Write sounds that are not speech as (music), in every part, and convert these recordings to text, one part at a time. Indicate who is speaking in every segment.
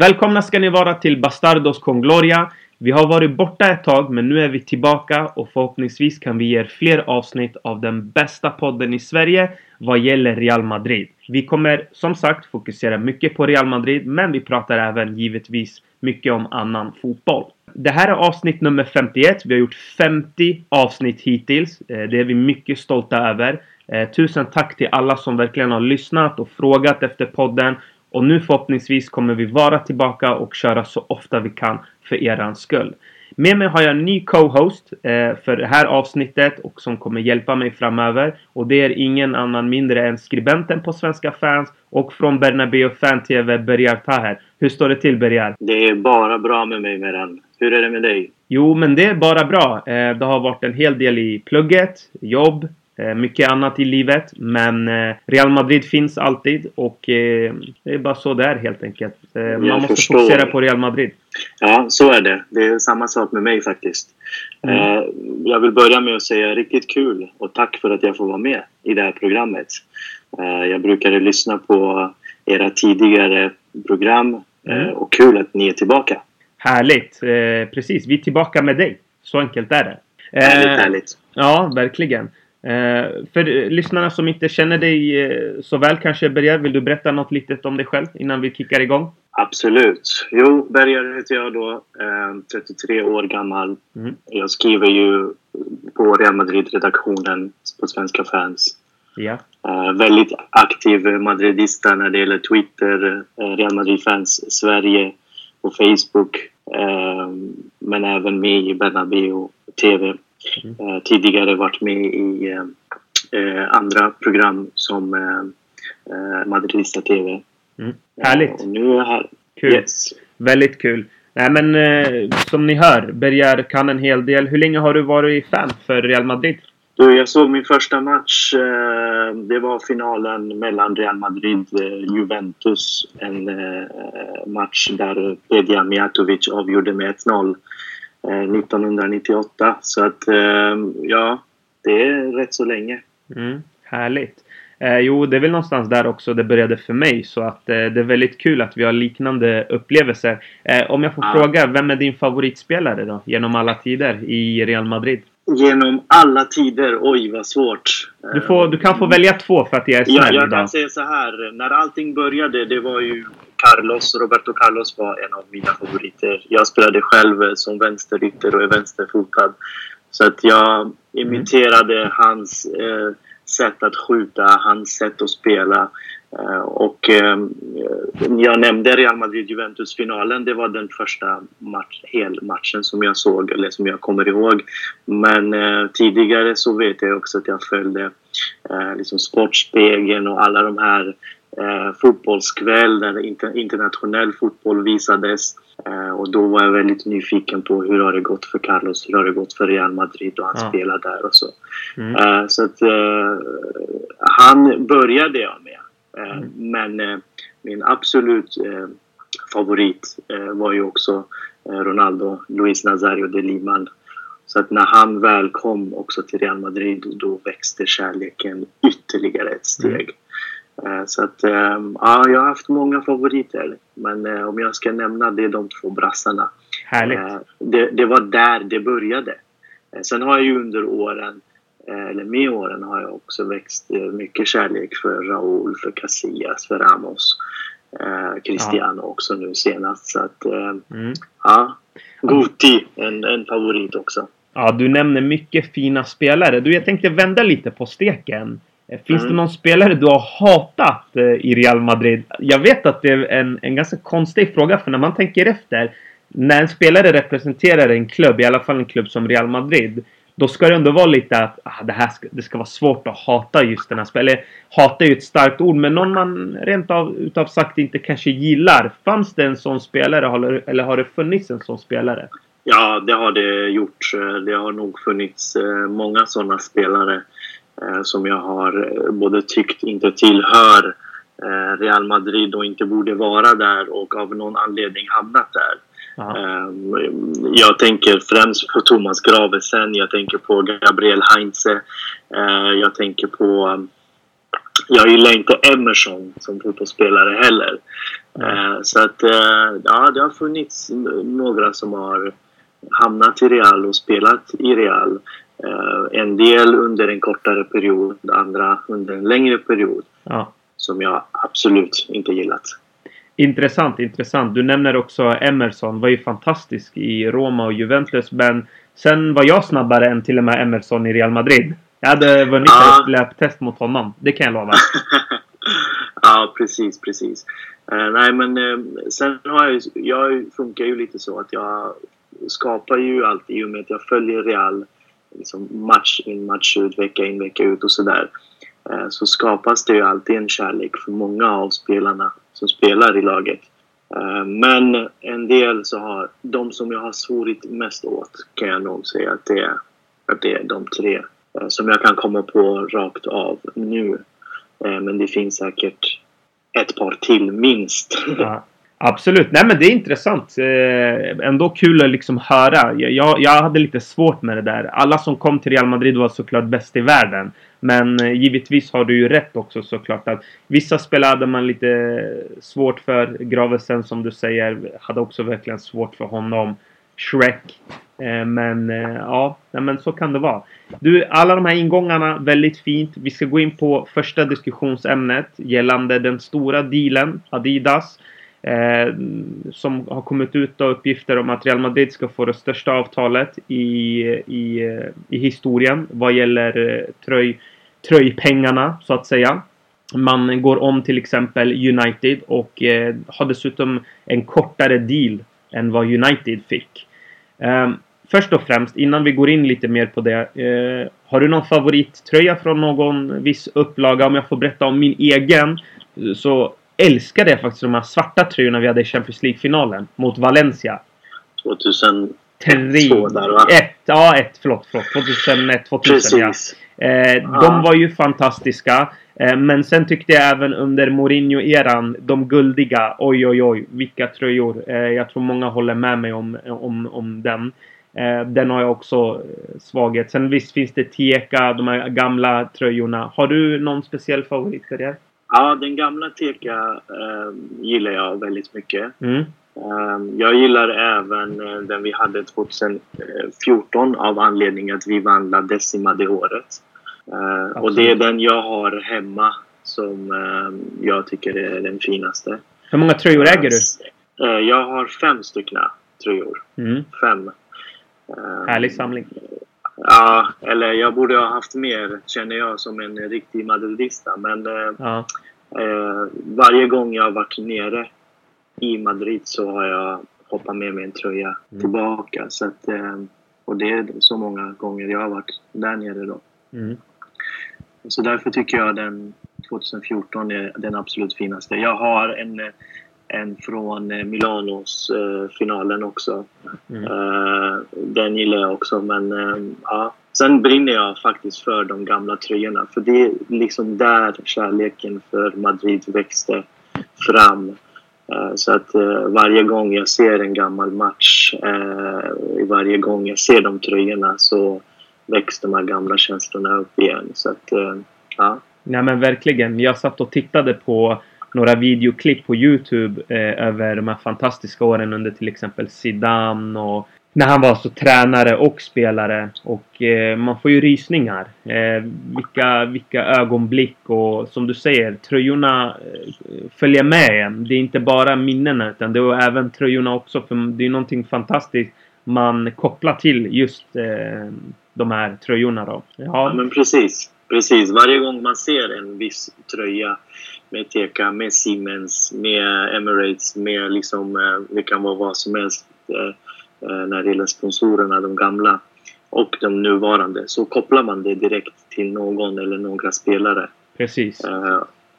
Speaker 1: Välkomna ska ni vara till Bastardos con Gloria. Vi har varit borta ett tag men nu är vi tillbaka och förhoppningsvis kan vi ge er fler avsnitt av den bästa podden i Sverige vad gäller Real Madrid. Vi kommer som sagt fokusera mycket på Real Madrid men vi pratar även givetvis mycket om annan fotboll. Det här är avsnitt nummer 51. Vi har gjort 50 avsnitt hittills. Eh, det är vi mycket stolta över. Eh, tusen tack till alla som verkligen har lyssnat och frågat efter podden. Och nu förhoppningsvis kommer vi vara tillbaka och köra så ofta vi kan för eran skull. Med mig har jag en ny co-host eh, för det här avsnittet och som kommer hjälpa mig framöver. Och det är ingen annan mindre än skribenten på Svenska fans och från Bernabéu Fan TV, Bergar Taher. Hur står det till Bergar?
Speaker 2: Det är bara bra med mig Meran. Hur är det med dig?
Speaker 1: Jo, men det är bara bra. Eh, det har varit en hel del i plugget, jobb, mycket annat i livet. Men eh, Real Madrid finns alltid och eh, det är bara så det är helt enkelt. Man
Speaker 2: Jag
Speaker 1: måste
Speaker 2: förstår.
Speaker 1: fokusera på Real Madrid.
Speaker 2: Ja, så är det. Det är samma sak med mig faktiskt.
Speaker 1: Mm.
Speaker 2: Eh, Jag vill börja med att säga riktigt kul och tack för att jag får vara med i det här programmet. Eh, Jag brukade lyssna på era tidigare program eh,
Speaker 1: Mm.
Speaker 2: och kul att ni är tillbaka.
Speaker 1: Härligt! Eh, precis, vi är tillbaka med dig. Så enkelt är det.
Speaker 2: Härligt,
Speaker 1: Eh,
Speaker 2: härligt.
Speaker 1: Ja, verkligen. Eh, för eh, lyssnarna som inte känner dig eh, så väl kanske Bergar, vill du berätta något litet om dig själv innan vi kickar igång?
Speaker 2: Absolut. Jo, Bergare heter jag då. Eh, 33 år gammal.
Speaker 1: Mm.
Speaker 2: Jag skriver ju på Real Madrid-redaktionen på Svenska fans.
Speaker 1: Ja.
Speaker 2: Eh, väldigt aktiv madridista när det gäller Twitter, eh, Real Madrid-fans Sverige och Facebook. Eh, men även med i Bernabéu TV.
Speaker 1: Mm.
Speaker 2: Eh, tidigare varit med i eh, eh, andra program som eh, Madridista TV.
Speaker 1: Mm. Härligt!
Speaker 2: Nu är jag här.
Speaker 1: Kul!
Speaker 2: Yes.
Speaker 1: Väldigt kul. Nej men eh, som ni hör, Bergar kan en hel del. Hur länge har du varit fan för Real Madrid?
Speaker 2: Du, jag såg min första match. Eh, det var finalen mellan Real Madrid och Juventus. En match där Pedja Mijatovic avgjorde med 1-0 eh, 1998. Så att, eh, ja, det är rätt så länge.
Speaker 1: Mm, härligt. Eh, jo, det är väl någonstans där också det började för mig. Så att eh, det är väldigt kul att vi har liknande upplevelser. Eh, om jag får
Speaker 2: Ja.
Speaker 1: fråga, vem är din favoritspelare då? Genom alla tider i Real Madrid?
Speaker 2: Genom alla tider. Oj, vad svårt.
Speaker 1: Du, får, du kan få välja två för att jag är
Speaker 2: Ja,
Speaker 1: snäll
Speaker 2: jag
Speaker 1: idag.
Speaker 2: kan säga så här. När allting började, det var ju Carlos. Roberto Carlos var en av mina favoriter. Jag spelade själv eh, som vänsterytter och är vänsterfotad. Så att jag imiterade hans eh, sätt att skjuta, hans sätt att spela. Eh, och eh, jag nämnde Real Madrid-Juventus-finalen. Det var den första match, helmatchen som jag såg, eller som jag kommer ihåg. Men eh, tidigare så vet jag också att jag följde eh, liksom Sportspegeln och alla de här eh, fotbollskväll där inter, internationell fotboll visades. Eh, och då var jag väldigt nyfiken på hur har det gått för Carlos, hur har det gått för Real Madrid och han
Speaker 1: Ja.
Speaker 2: spelar där och så.
Speaker 1: Mm.
Speaker 2: Eh, så att eh, han började jag med. Eh,
Speaker 1: Mm.
Speaker 2: Men eh, min absolut favorit var ju också Ronaldo, Luis Nazario de Liman. Så att när han väl kom också till Real Madrid då växte kärleken ytterligare ett steg. Eh, Så att eh, ja, jag har haft många favoriter. Men eh, om jag ska nämna det är de två brassarna.
Speaker 1: Härligt.
Speaker 2: Eh, Det, det var där det började. Eh, Sen har jag ju under åren, eh, eller med åren, har jag också växt eh, mycket kärlek för Raúl, för Casillas, för Ramos. eh, Cristiano också nu senast. Så att, eh,
Speaker 1: Mm.
Speaker 2: ja. Guti, en, en favorit också.
Speaker 1: Ja, du nämner mycket fina spelare. Du, jag tänkte vända lite på steken. Eh, Finns
Speaker 2: Mm.
Speaker 1: det någon spelare du har hatat eh, i Real Madrid? Jag vet att det är en, en ganska konstig fråga, för när man tänker efter. När en spelare representerar en klubb, i alla fall en klubb som Real Madrid. Då ska det ändå vara lite att ah, det här ska, det ska vara svårt att hata just den här spelaren. Eller hata är ju ett starkt ord, men någon man rent av utav sagt inte kanske gillar. Fanns det en sån spelare eller- har det funnits en sån spelare?
Speaker 2: Ja, det har det gjort. Eh, Det har nog funnits många sådana spelare som jag har eh, både tyckt inte tillhör eh, Real Madrid och inte borde vara där och av någon anledning hamnat där. Ehm, Jag tänker främst på Thomas Gravesen, jag tänker på Gabriel Heinze, eh, jag tänker på... Jag gillar inte Emerson som fotbollsspelare heller. Mm. Så att ja, det har funnits några som har hamnat i Real och spelat i Real. En del under en kortare period, andra under en längre period. Ja. Som jag absolut inte gillat.
Speaker 1: Intressant, intressant. Du nämner också Emerson. Var ju fantastisk i Roma och Juventus. Men sen var jag snabbare än till och med Emerson i Real Madrid. Jag hade vunnit ja. ett löptest mot honom. Det kan jag lova. (laughs)
Speaker 2: ja, precis, precis. Uh, nej, men uh, sen har jag Jag funkar ju lite så att jag skapar ju alltid i och med att jag följer Real liksom match in, match ut, vecka in, vecka ut och sådär. Uh, så skapas det ju alltid en kärlek för många av spelarna som spelar i laget. Men en del så har, de som jag har svorit mest åt kan jag nog säga att det är, att det är de tre Eh, som jag kan komma på rakt av nu. Eh, men det finns säkert ett par till minst.
Speaker 1: Ja, (laughs) absolut. Nej men det är intressant. Eh, ändå kul att liksom höra. Jag, jag hade lite svårt med det där. Alla som kom till Real Madrid var såklart bäst i världen. Men eh, givetvis har du ju rätt också såklart att vissa spelare hade man lite svårt för. Gravesen som du säger hade också verkligen svårt för honom. Shrek eh, men ja, ja, men så kan det vara. Du, alla de här ingångarna, väldigt fint. Vi ska gå in på första diskussionsämnet gällande den stora dealen, Adidas. Eh, som har kommit ut då uppgifter om att Real Madrid ska få det största avtalet i, i, i historien vad gäller eh, tröj, tröjpengarna så att säga. Man går om till exempel United och eh, har dessutom en kortare deal än vad United fick. Eh, först och främst, innan vi går in lite mer på det. Eh, har du någon favorittröja från någon viss upplaga? Om jag får berätta om min egen. Så älskade jag faktiskt de här svarta tröjorna vi hade i Champions League-finalen mot Valencia.
Speaker 2: 2001
Speaker 1: där va? Ett, ja, ett, förlåt, förlåt. 2001, 2000 Precis. ja. Eh, ja. De var ju fantastiska. Eh, men sen tyckte jag även under Mourinho-eran, de guldiga, oj oj oj, vilka tröjor. Eh, jag tror många håller med mig om, om, om den. Eh, den har jag också eh, svaghet. Sen visst finns det Teka, de här gamla tröjorna. Har du någon speciell favorit för det?
Speaker 2: Ja, den gamla Teka eh, gillar jag väldigt mycket. Mm. Eh, jag gillar även eh, den vi hade 2014 av anledning att vi vann La Decima det året. Eh, och det är den jag har hemma som jag tycker är den finaste.
Speaker 1: Hur många tröjor äger du?
Speaker 2: Jag har fem stycken tröjor. Mm. Fem.
Speaker 1: Härlig samling.
Speaker 2: Ja, eller jag borde ha haft mer känner jag som en riktig madridista. Men eh, ja. eh, varje gång jag har varit nere i Madrid så har jag hoppat med mig en tröja mm. tillbaka. Så att, eh, och det är så många gånger jag har varit där nere då. Mm. Så därför tycker jag den 2014 är den absolut finaste. Jag har en en från eh, Milanos eh, finalen också. Mm. Eh, den gillar jag också men ja. Sen brinner jag faktiskt för de gamla tröjorna för det är liksom där kärleken för Madrid växte fram. Så att varje gång jag ser en gammal match, varje gång jag ser de tröjorna så väcks de här gamla känslorna upp igen. Så att, ja.
Speaker 1: Nej men verkligen. Jag satt och tittade på några videoklipp på Youtube eh, över de här fantastiska åren under till exempel Zidane och när han var så tränare och spelare. Och eh, man får ju rysningar. Eh, vilka, vilka ögonblick och som du säger, tröjorna eh, följer med en. Det är inte bara minnena utan det är även tröjorna också. För det är någonting fantastiskt man kopplar till just eh, de här tröjorna då.
Speaker 2: Ja. ja men precis. Precis. Varje gång man ser en viss tröja med Teka, med Siemens, med Emirates, med liksom, eh, det kan vara vad som helst eh, eh, när det gäller sponsorerna, de gamla och de nuvarande, så kopplar man det direkt till någon eller några spelare.
Speaker 1: Precis.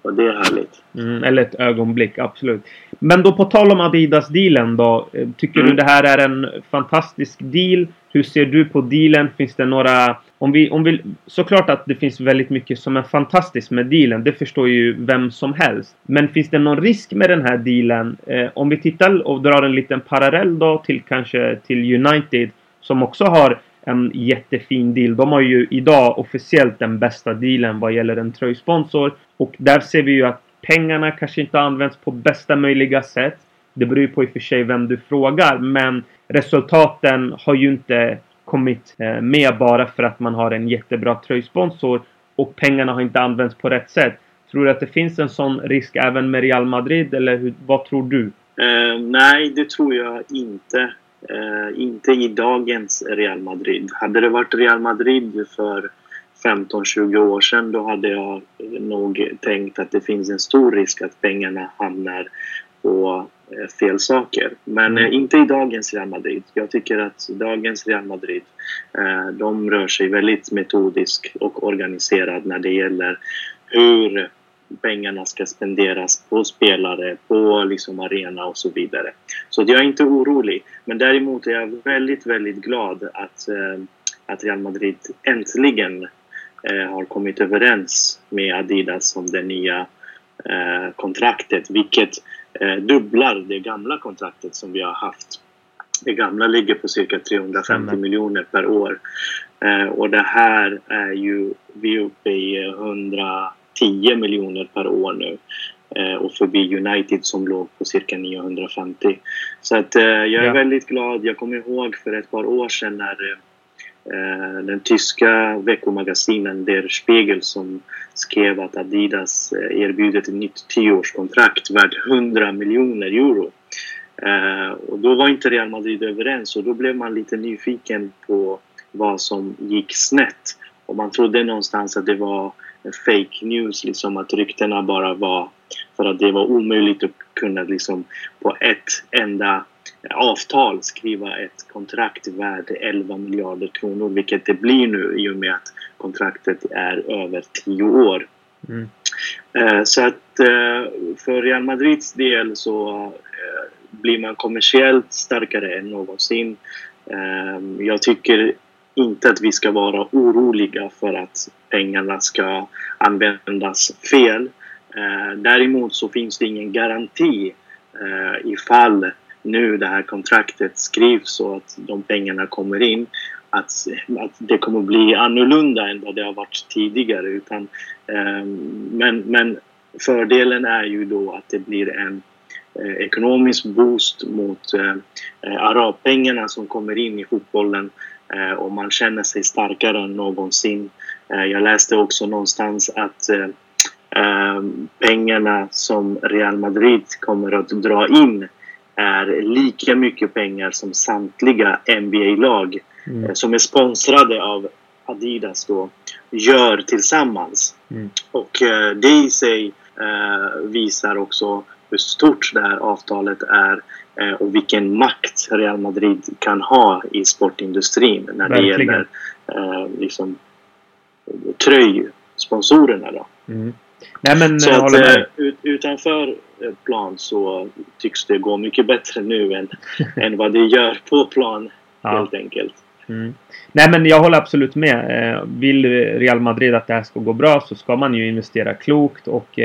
Speaker 2: Och det är härligt.
Speaker 1: Mm, eller ett ögonblick, absolut. Men då på tal om Adidas-dealen då. Tycker mm. du det här är en fantastisk deal? Hur ser du på dealen? Finns det några om vi, om vi, såklart att det finns väldigt mycket som är fantastiskt med dealen. Det förstår ju vem som helst. Men finns det någon risk med den här dealen? Eh, om vi tittar och drar en liten parallell då till kanske till United. Som också har en jättefin deal. De har ju idag officiellt den bästa dealen vad gäller en tröjsponsor. Och där ser vi ju att pengarna kanske inte används på bästa möjliga sätt. Det beror ju på i och för sig vem du frågar, men resultaten har ju inte kommit eh, med bara för att man har en jättebra tröjsponsor och pengarna har inte använts på rätt sätt. Tror du att det finns en sån risk även med Real Madrid eller hur, vad tror du?
Speaker 2: Eh, nej, det tror jag inte. Eh, inte i dagens Real Madrid. Hade det varit Real Madrid för 15-20 år sedan då hade jag nog tänkt att det finns en stor risk att pengarna hamnar på eh, fel saker. Men eh, inte i dagens Real Madrid. Jag tycker att dagens Real Madrid eh, de rör sig väldigt metodiskt och organiserat när det gäller hur pengarna ska spenderas på spelare, på liksom arena och så vidare. Så jag är inte orolig. Men däremot är jag väldigt, väldigt glad att, att Real Madrid äntligen har kommit överens med Adidas om det nya kontraktet, vilket dubblar det gamla kontraktet som vi har haft. Det gamla ligger på cirka 350 mm. miljoner per år. Eh, och det här är ju, vi är uppe i 100 10 miljoner per år nu eh, och förbi United som låg på cirka 950. Så att eh, jag är ja. väldigt glad. Jag kommer ihåg för ett par år sedan när eh, Eh, den tyska veckomagasinen Der Spiegel som skrev att Adidas eh, erbjuder ett nytt tioårskontrakt värt 100 miljoner euro. Eh, och då var inte Real Madrid överens och då blev man lite nyfiken på vad som gick snett. Och man trodde någonstans att det var fake news, liksom att ryktena bara var för att det var omöjligt att kunna liksom på ett enda avtal skriva ett kontrakt värt 11 miljarder kronor, vilket det blir nu i och med att kontraktet är över 10 år. Mm. Eh, så att eh, för Real Madrids del så eh, blir man kommersiellt starkare än någonsin. Jag tycker inte att vi ska vara oroliga för att pengarna ska användas fel. Däremot så finns det ingen garanti ifall nu det här kontraktet skrivs så att de pengarna kommer in att, att det kommer bli annorlunda än vad det har varit tidigare. Utan, eh, men, men fördelen är ju då att det blir en eh, ekonomisk boost mot eh, eh, arabpengarna som kommer in i fotbollen Eh, och man känner sig starkare än någonsin. Eh, jag läste också någonstans att eh, ehm, pengarna som Real Madrid kommer att dra in är lika mycket pengar som samtliga NBA-lag mm. som är sponsrade av Adidas då gör tillsammans. Mm. Och det i sig visar också hur stort det här avtalet är Eh, och vilken makt Real Madrid kan ha i sportindustrin när Verkligen. det gäller eh, liksom, tröjsponsorerna. Då. Mm. Nej, men, så att, eh, ut, utanför eh, plan så tycks det gå mycket bättre nu än, (laughs) än vad det gör på plan ja. helt enkelt.
Speaker 1: Mm. Nej men jag håller absolut med. Vill Real Madrid att det här ska gå bra så ska man ju investera klokt och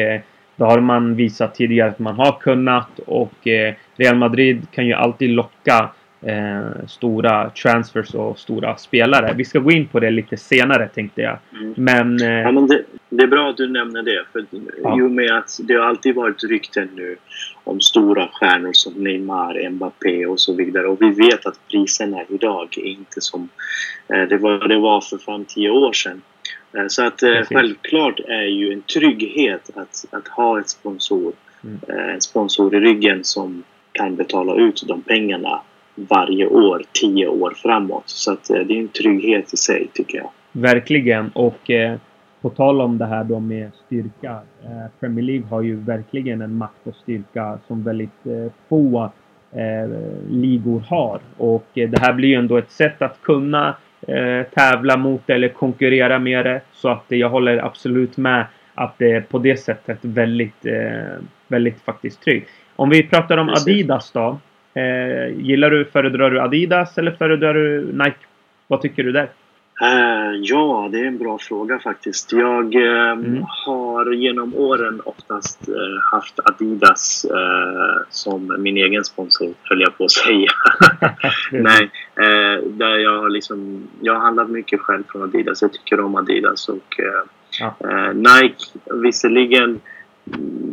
Speaker 1: det har man visat tidigare att man har kunnat och eh, Real Madrid kan ju alltid locka eh, stora transfers och stora spelare. Vi ska gå in på det lite senare tänkte jag.
Speaker 2: Mm. Men, eh, ja, men det, det, är bra att du nämner det. För ja. I och med att det har alltid varit rykten nu om stora stjärnor som Neymar, Mbappé och så vidare. Och vi vet att priserna idag är inte som eh, det var, det var för 5-10 år sedan. Eh, så att eh, självklart är ju en trygghet att, att ha ett sponsor, mm. Eh, en sponsor i ryggen som kan betala ut de pengarna varje år, tio år framåt. Så att det är en trygghet i sig tycker jag.
Speaker 1: Verkligen och eh, på tal om det här då med styrka. Eh, Premier League har ju verkligen en makt och styrka som väldigt eh, få ligor har. Och det här blir ju ändå ett sätt att kunna eh, tävla mot eller konkurrera med det. Så att jag håller absolut med att det är på det sättet väldigt, eh, väldigt faktiskt tryggt. Om vi pratar om Precis. Adidas då. Eh, gillar du, föredrar du Adidas eller föredrar du Nike? Vad tycker du där?
Speaker 2: Uh, ja, det är en bra fråga faktiskt. Jag uh, mm. har genom åren oftast uh, haft Adidas som min egen sponsor, höll jag på att säga. (laughs) Nej, där jag har liksom, jag har handlat mycket själv från Adidas. Jag tycker om Adidas och ja. Nike visserligen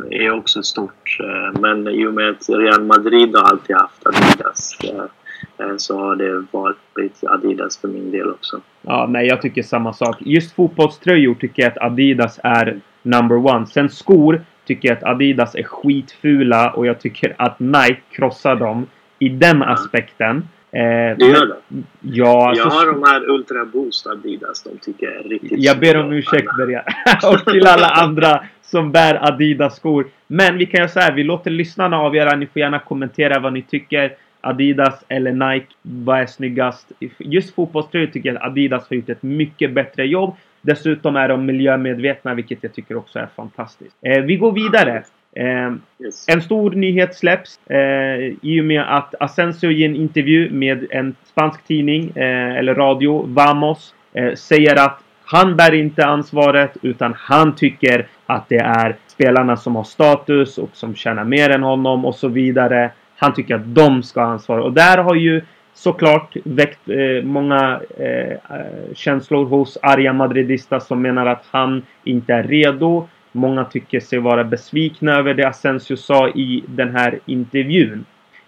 Speaker 2: är också stort. Eh, men i och med att Real Madrid har alltid haft Adidas eh, så har det varit Adidas för min del också.
Speaker 1: Ja, nej, jag tycker samma sak. Just fotbollströjor tycker jag att Adidas är number one. Sen skor tycker jag att Adidas är skitfula och jag tycker att Nike krossar dem i den aspekten.
Speaker 2: Eh, det gör det?
Speaker 1: Ja,
Speaker 2: alltså, jag har de här Ultra Boost Adidas. De tycker jag är riktigt
Speaker 1: Jag ber om ursäkt Berga. (laughs) och till alla andra som bär Adidas-skor. Men vi kan göra så här. Vi låter lyssnarna avgöra. Ni får gärna kommentera vad ni tycker. Adidas eller Nike. Vad är snyggast? Just fotbollströjor tycker jag att Adidas har gjort ett mycket bättre jobb. Dessutom är de miljömedvetna, vilket jag tycker också är fantastiskt. Eh, vi går vidare. Eh, yes. En stor nyhet släpps eh, i och med att Asensio i en intervju med en spansk tidning eh, eller radio, Vamos, eh, säger att han bär inte ansvaret utan han tycker att det är spelarna som har status och som tjänar mer än honom och så vidare. Han tycker att de ska ha ansvar och där har ju såklart väckt eh, många eh, eh känslor hos arga madridista som menar att han inte är redo. Många tycker sig vara besvikna över det Asensio sa i den här intervjun.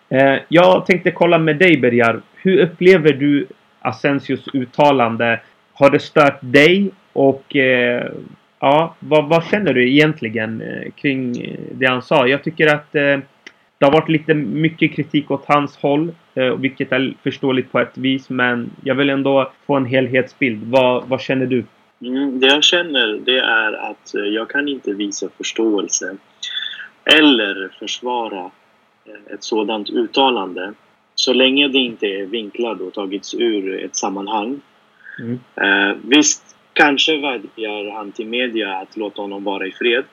Speaker 1: Eh, jag tänkte kolla med dig Bergar. Hur upplever du Asensios uttalande? Har det stört dig? Och eh, ja, vad, vad, känner du egentligen eh, kring eh, det han sa? Jag tycker att eh, det har varit lite mycket kritik åt hans håll, eh, vilket är förståeligt på ett vis, men jag vill ändå få en helhetsbild. Vad, vad känner du?
Speaker 2: Mm, det jag känner det är att eh, jag kan inte visa förståelse eller försvara eh, ett sådant uttalande så länge det inte är vinklat och tagits ur ett sammanhang. Mm. Eh, visst, kanske vädjar han till media att låta honom vara i fred.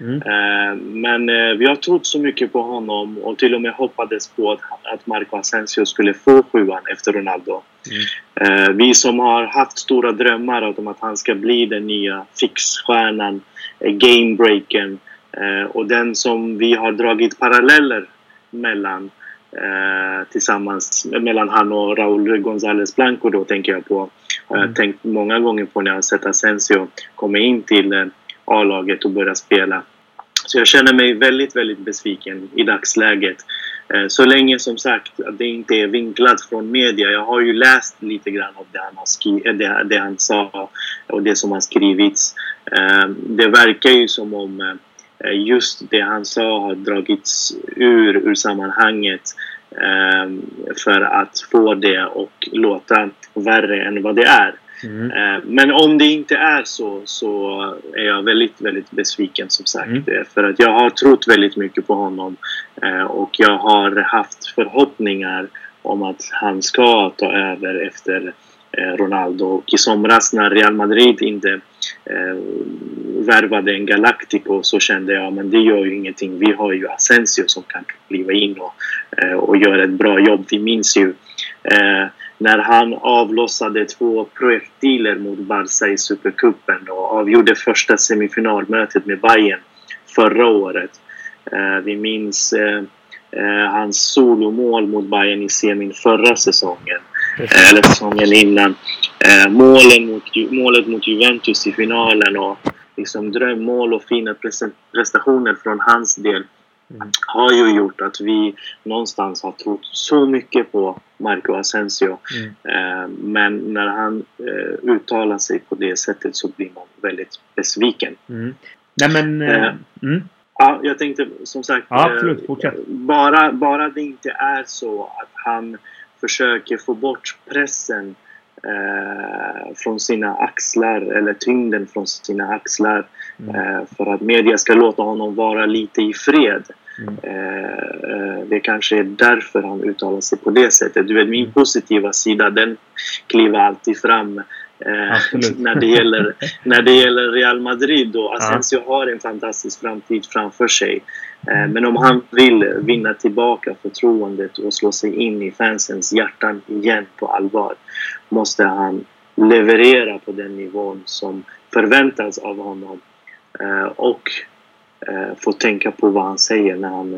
Speaker 2: Mm. Eh, men eh, vi har trott så mycket på honom och till och med hoppades på att, att Marco Asensio skulle få sjuan efter Ronaldo. Mm. Eh, vi som har haft stora drömmar om att han ska bli den nya fixstjärnan, gamebreakern och den som vi har dragit paralleller mellan tillsammans mellan han och Raúl González Blanco då tänker jag på. Jag har mm. tänkt många gånger på när jag har sett Asensio komma in till A-laget och börja spela. Så jag känner mig väldigt, väldigt besviken i dagsläget. Eh, så länge som sagt att det inte är vinklat från media. Jag har ju läst lite grann av det han, har skri- eh, det, det han sa och det som har skrivits. Eh, det verkar ju som om just det han sa har dragits ur, ur sammanhanget för att få det och låta värre än vad det är. Mm. Eh, men om det inte är så, så är jag väldigt, väldigt besviken som sagt. Mm. Eh, för att jag har trott väldigt mycket på honom eh, och jag har haft förhoppningar om att han ska ta över efter Eh, Ronaldo. Och i somras när Real Madrid inte eh, värvade en Galactico så kände jag men det gör ju ingenting. Vi har ju Asensio som kan kliva in och, eh, och göra ett bra jobb. Vi minns ju eh, när han avlossade två projektiler mot Barca i Supercupen och avgjorde första semifinalmötet med Bayern förra året. Eh, vi minns eh, eh, hans solomål mot Bayern i semin förra säsongen. Eller säsongen innan. målen mot, målet mot Juventus i finalen och liksom drömmål och fina prestationer från hans del mm. har ju gjort att vi någonstans har trott så mycket på Marco Asensio. Mm. Eh, men när han eh, uttalar sig på det sättet så blir man väldigt besviken.
Speaker 1: Mm. Nej men... Eh, mm.
Speaker 2: Ja, jag tänkte som sagt...
Speaker 1: Ja, absolut. Fortsätt.
Speaker 2: Bara, bara det inte är så att han försöker få bort pressen eh, från sina axlar eller tyngden från sina axlar mm. eh, för att media ska låta honom vara lite i fred. Mm. Eh, det kanske är därför han uttalar sig på det sättet. Du vet, min positiva sida den kliver alltid fram eh, när, det gäller, (laughs) när det gäller Real Madrid. Och Asensio ja. har en fantastisk framtid framför sig. Eh, mm. Men om han vill vinna tillbaka förtroendet och slå sig in i fansens hjärtan igen på allvar måste han leverera på den nivån som förväntas av honom. Och eh, får tänka på vad han säger när han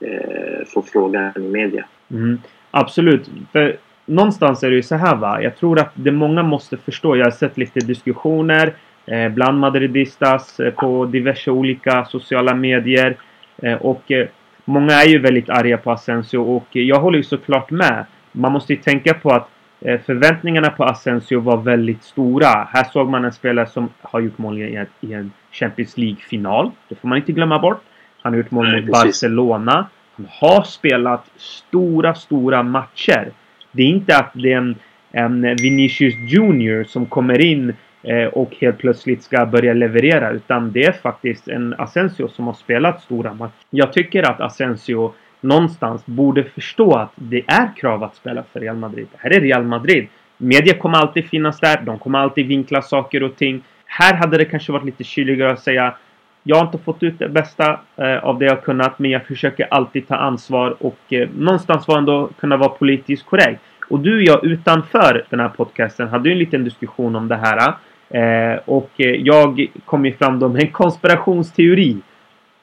Speaker 2: eh, får frågan i media.
Speaker 1: Mm, absolut. För någonstans är det ju så här va. Jag tror att det många måste förstå. Jag har sett lite diskussioner eh, bland madridistas eh, på diverse olika sociala medier. Eh, och eh, många är ju väldigt arga på Asensio och jag håller ju såklart med. Man måste ju tänka på att eh, förväntningarna på Asensio var väldigt stora. Här såg man en spelare som har gjort mål i, en Champions League-final. Det får man inte glömma bort. Han har gjort mål mot. Barcelona. Han har spelat stora, stora matcher. Det är inte att det är en, en Vinicius Junior som kommer in eh, och helt plötsligt ska börja leverera. Utan det är faktiskt en Asensio som har spelat stora matcher. Jag tycker att Asensio någonstans borde förstå att det är krav att spela för Real Madrid. Det här är Real Madrid. Media kommer alltid finnas där. De kommer alltid vinkla saker och ting. Här hade det kanske varit lite kyligare att säga jag har inte fått ut det bästa eh, av det jag kunnat men jag försöker alltid ta ansvar och eh, någonstans var ändå kunna vara politiskt korrekt. Och du och jag utanför den här podcasten hade ju en liten diskussion om det här. Eh, och eh, jag kom ju fram då med en konspirationsteori.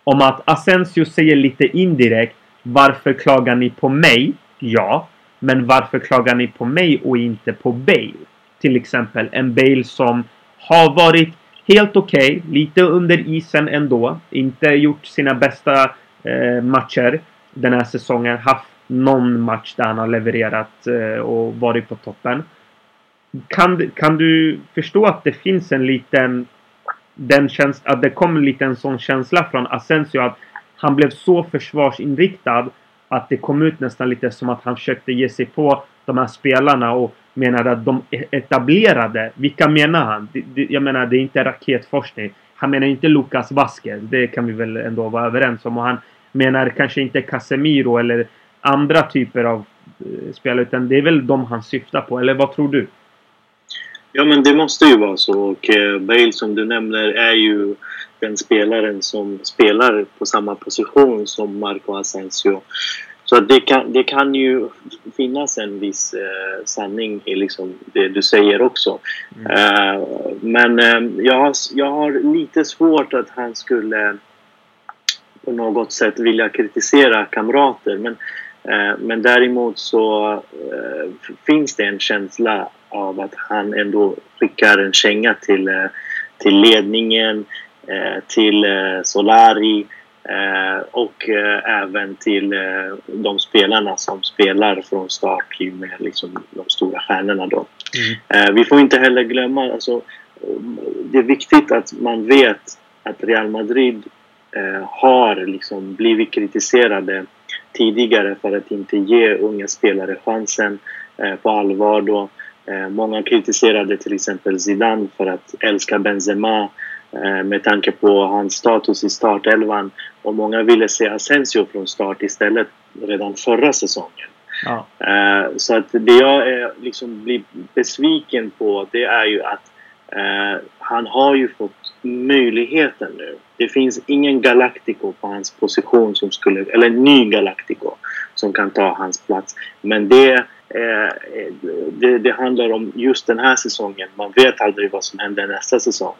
Speaker 1: Om att Asensio säger lite indirekt Varför klagar ni på mig? Ja. Men varför klagar ni på mig och inte på Bale? Till exempel en Bale som har varit helt okej. lite under isen ändå. Inte gjort sina bästa eh, matcher den här säsongen. Haft någon match där han har levererat eh, och varit på toppen. Kan, kan du förstå att det finns en liten... Den käns att det kom en liten sån känsla från Asensio att han blev så försvarsinriktad att det kom ut nästan lite som att han försökte ge sig på de här spelarna och menade att de etablerade. Vilka menar han? Jag menar, det är inte raketforskning. Han menar inte Lucas Vasquez. Det kan vi väl ändå vara överens om. Och han menar kanske inte Casemiro eller andra typer av eh, spelare. Utan det är väl de han syftar på. Eller vad tror du?
Speaker 2: Ja, men det måste ju vara så. Och eh, Bale som du nämner är ju den spelaren som spelar på samma position som Marco Asensio. Så det, kan, det kan ju finnas en viss eh, sanning i liksom det du säger också.
Speaker 1: Mm.
Speaker 2: Eh, men eh, jag, har, jag har lite svårt att han skulle på något sätt vilja kritisera kamrater. Men, eh, men däremot så eh, finns det en känsla av att han ändå skickar en känga till, eh, till ledningen, till Solari eh, och eh, även till eh, de spelarna som spelar från start med liksom, de stora stjärnorna. Då.
Speaker 1: Mm.
Speaker 2: Eh, vi får inte heller glömma, alltså, det är viktigt att man vet att Real Madrid eh, har liksom blivit kritiserade tidigare för att inte ge unga spelare chansen eh, på allvar. Då. Många kritiserade till exempel Zidane för att älska Benzema med tanke på hans status i startelvan och många ville se Asensio från start istället redan förra säsongen.
Speaker 1: Ja.
Speaker 2: Eh, så att det jag är, liksom blir besviken på det är ju att eh, han har ju fått möjligheten nu. Det finns ingen Galactico på hans position som skulle, eller en ny Galactico som kan ta hans plats. Men det, det, det handlar om just den här säsongen. Man vet aldrig vad som händer nästa säsong.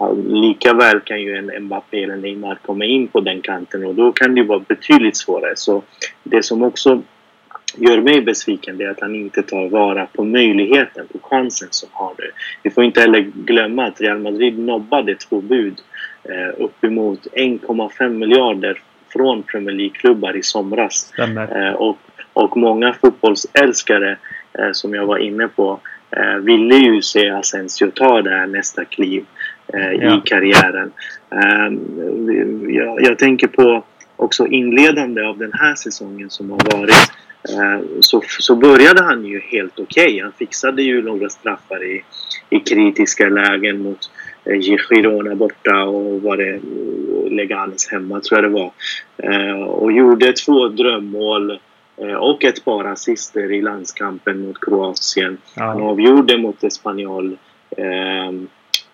Speaker 2: Eh, lika väl kan ju en Mbappé eller Neymar komma in på den kanten och då kan det vara betydligt svårare. Så det som också gör mig besviken det är att han inte tar vara på möjligheten, på chansen som har nu. Vi får inte heller glömma att Real Madrid nobbade två bud eh, uppemot 1,5 miljarder från Premier League-klubbar i somras. Eh, och, och många fotbollsälskare, eh, som jag var inne på, eh, ville ju se Asensio ta det här nästa kliv eh,
Speaker 1: Ja.
Speaker 2: i karriären. Eh, jag, jag tänker på också inledande av den här säsongen som har varit eh, så, så började han ju helt okej. Han fixade ju några straffar i, i kritiska lägen mot eh, Girona borta och var det Leganes hemma tror jag det var. Eh, och gjorde två drömmål och ett par assister i landskampen mot Kroatien. Han
Speaker 1: Ja.
Speaker 2: avgjorde mot Espanyol eh,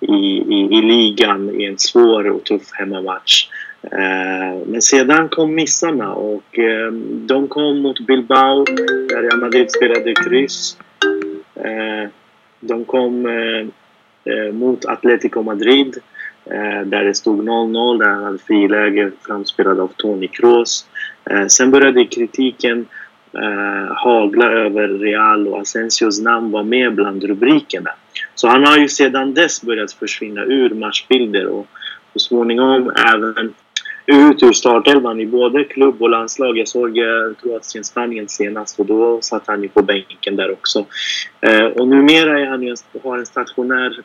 Speaker 2: i, i, i ligan i en svår och tuff hemmamatch. Eh, men sedan kom missarna och eh, de kom mot Bilbao där Real Madrid spelade kryss. Eh, de kom eh, eh, mot Atletico Madrid eh, Eh, där det stod 0-0 där han hade friläge framspelad av Toni Kroos. Eh, sen började kritiken eh, hagla över Real och Asensios namn var med bland rubrikerna. Så han har ju sedan dess börjat försvinna ur matchbilder och så småningom även ut ur startelvan i både klubb och landslag. Jag såg Kroatien-Spanien senast och då satt han ju på bänken där också. Eh, och numera är han ju, har en stationär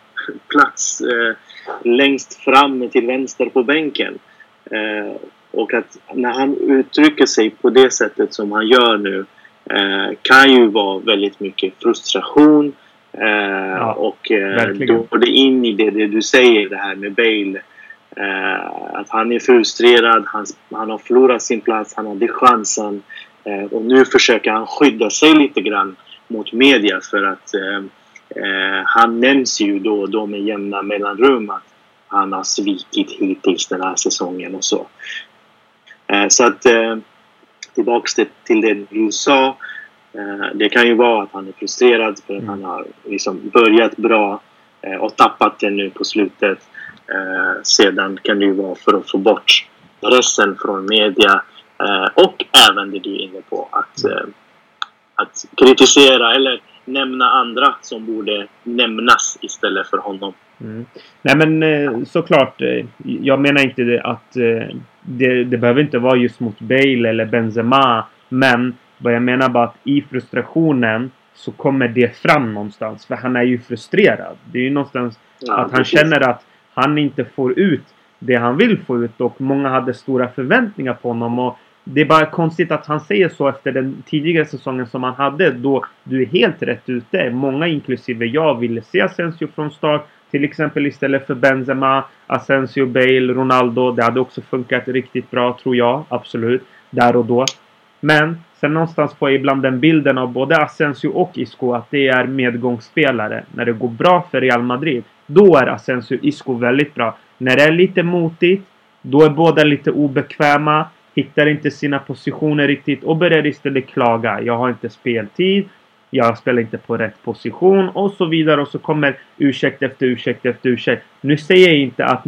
Speaker 2: plats eh, längst fram till vänster på bänken. Eh, och att när han uttrycker sig på det sättet som han gör nu eh, kan ju vara väldigt mycket frustration. Eh, ja, och eh, då går det in i det, det, du säger, det här med Bale. Eh, att han är frustrerad, han, han har förlorat sin plats, han hade chansen. Eh, och nu försöker han skydda sig lite grann mot media för att eh, han nämns ju då och då med jämna mellanrum att han har svikit hittills den här säsongen och så. Eh, så att eh, tillbaks till det du sa. Eh, det kan ju vara att han är frustrerad för att han har liksom börjat bra och tappat det nu på slutet. Sedan kan det ju vara för att få bort pressen från media och även det du är inne på att, att kritisera eller nämna andra som borde nämnas istället för honom.
Speaker 1: Mm. Nej men eh, såklart. Eh, jag menar inte att eh, det, det behöver inte vara just mot Bale eller Benzema. Men vad jag menar bara att i frustrationen så kommer det fram någonstans. För han är ju frustrerad. Det är ju någonstans ja, att han känner att han inte får ut det han vill få ut och många hade stora förväntningar på honom. Och det är bara konstigt att han säger så efter den tidigare säsongen som han hade då du är helt rätt ute. Många inklusive jag ville se Asensio från start. Till exempel istället för Benzema, Asensio, Bale, Ronaldo. Det hade också funkat riktigt bra tror jag. Absolut. Där och då. Men sen någonstans får jag ibland den bilden av både Asensio och Isco att det är medgångsspelare. När det går bra för Real Madrid, då är Asensio och Isco väldigt bra. När det är lite motigt, då är båda lite obekväma hittar inte sina positioner riktigt och börjar istället klaga. Jag har inte speltid. Jag spelar inte på rätt position och så vidare och så kommer ursäkt efter ursäkt efter ursäkt. Nu säger jag inte att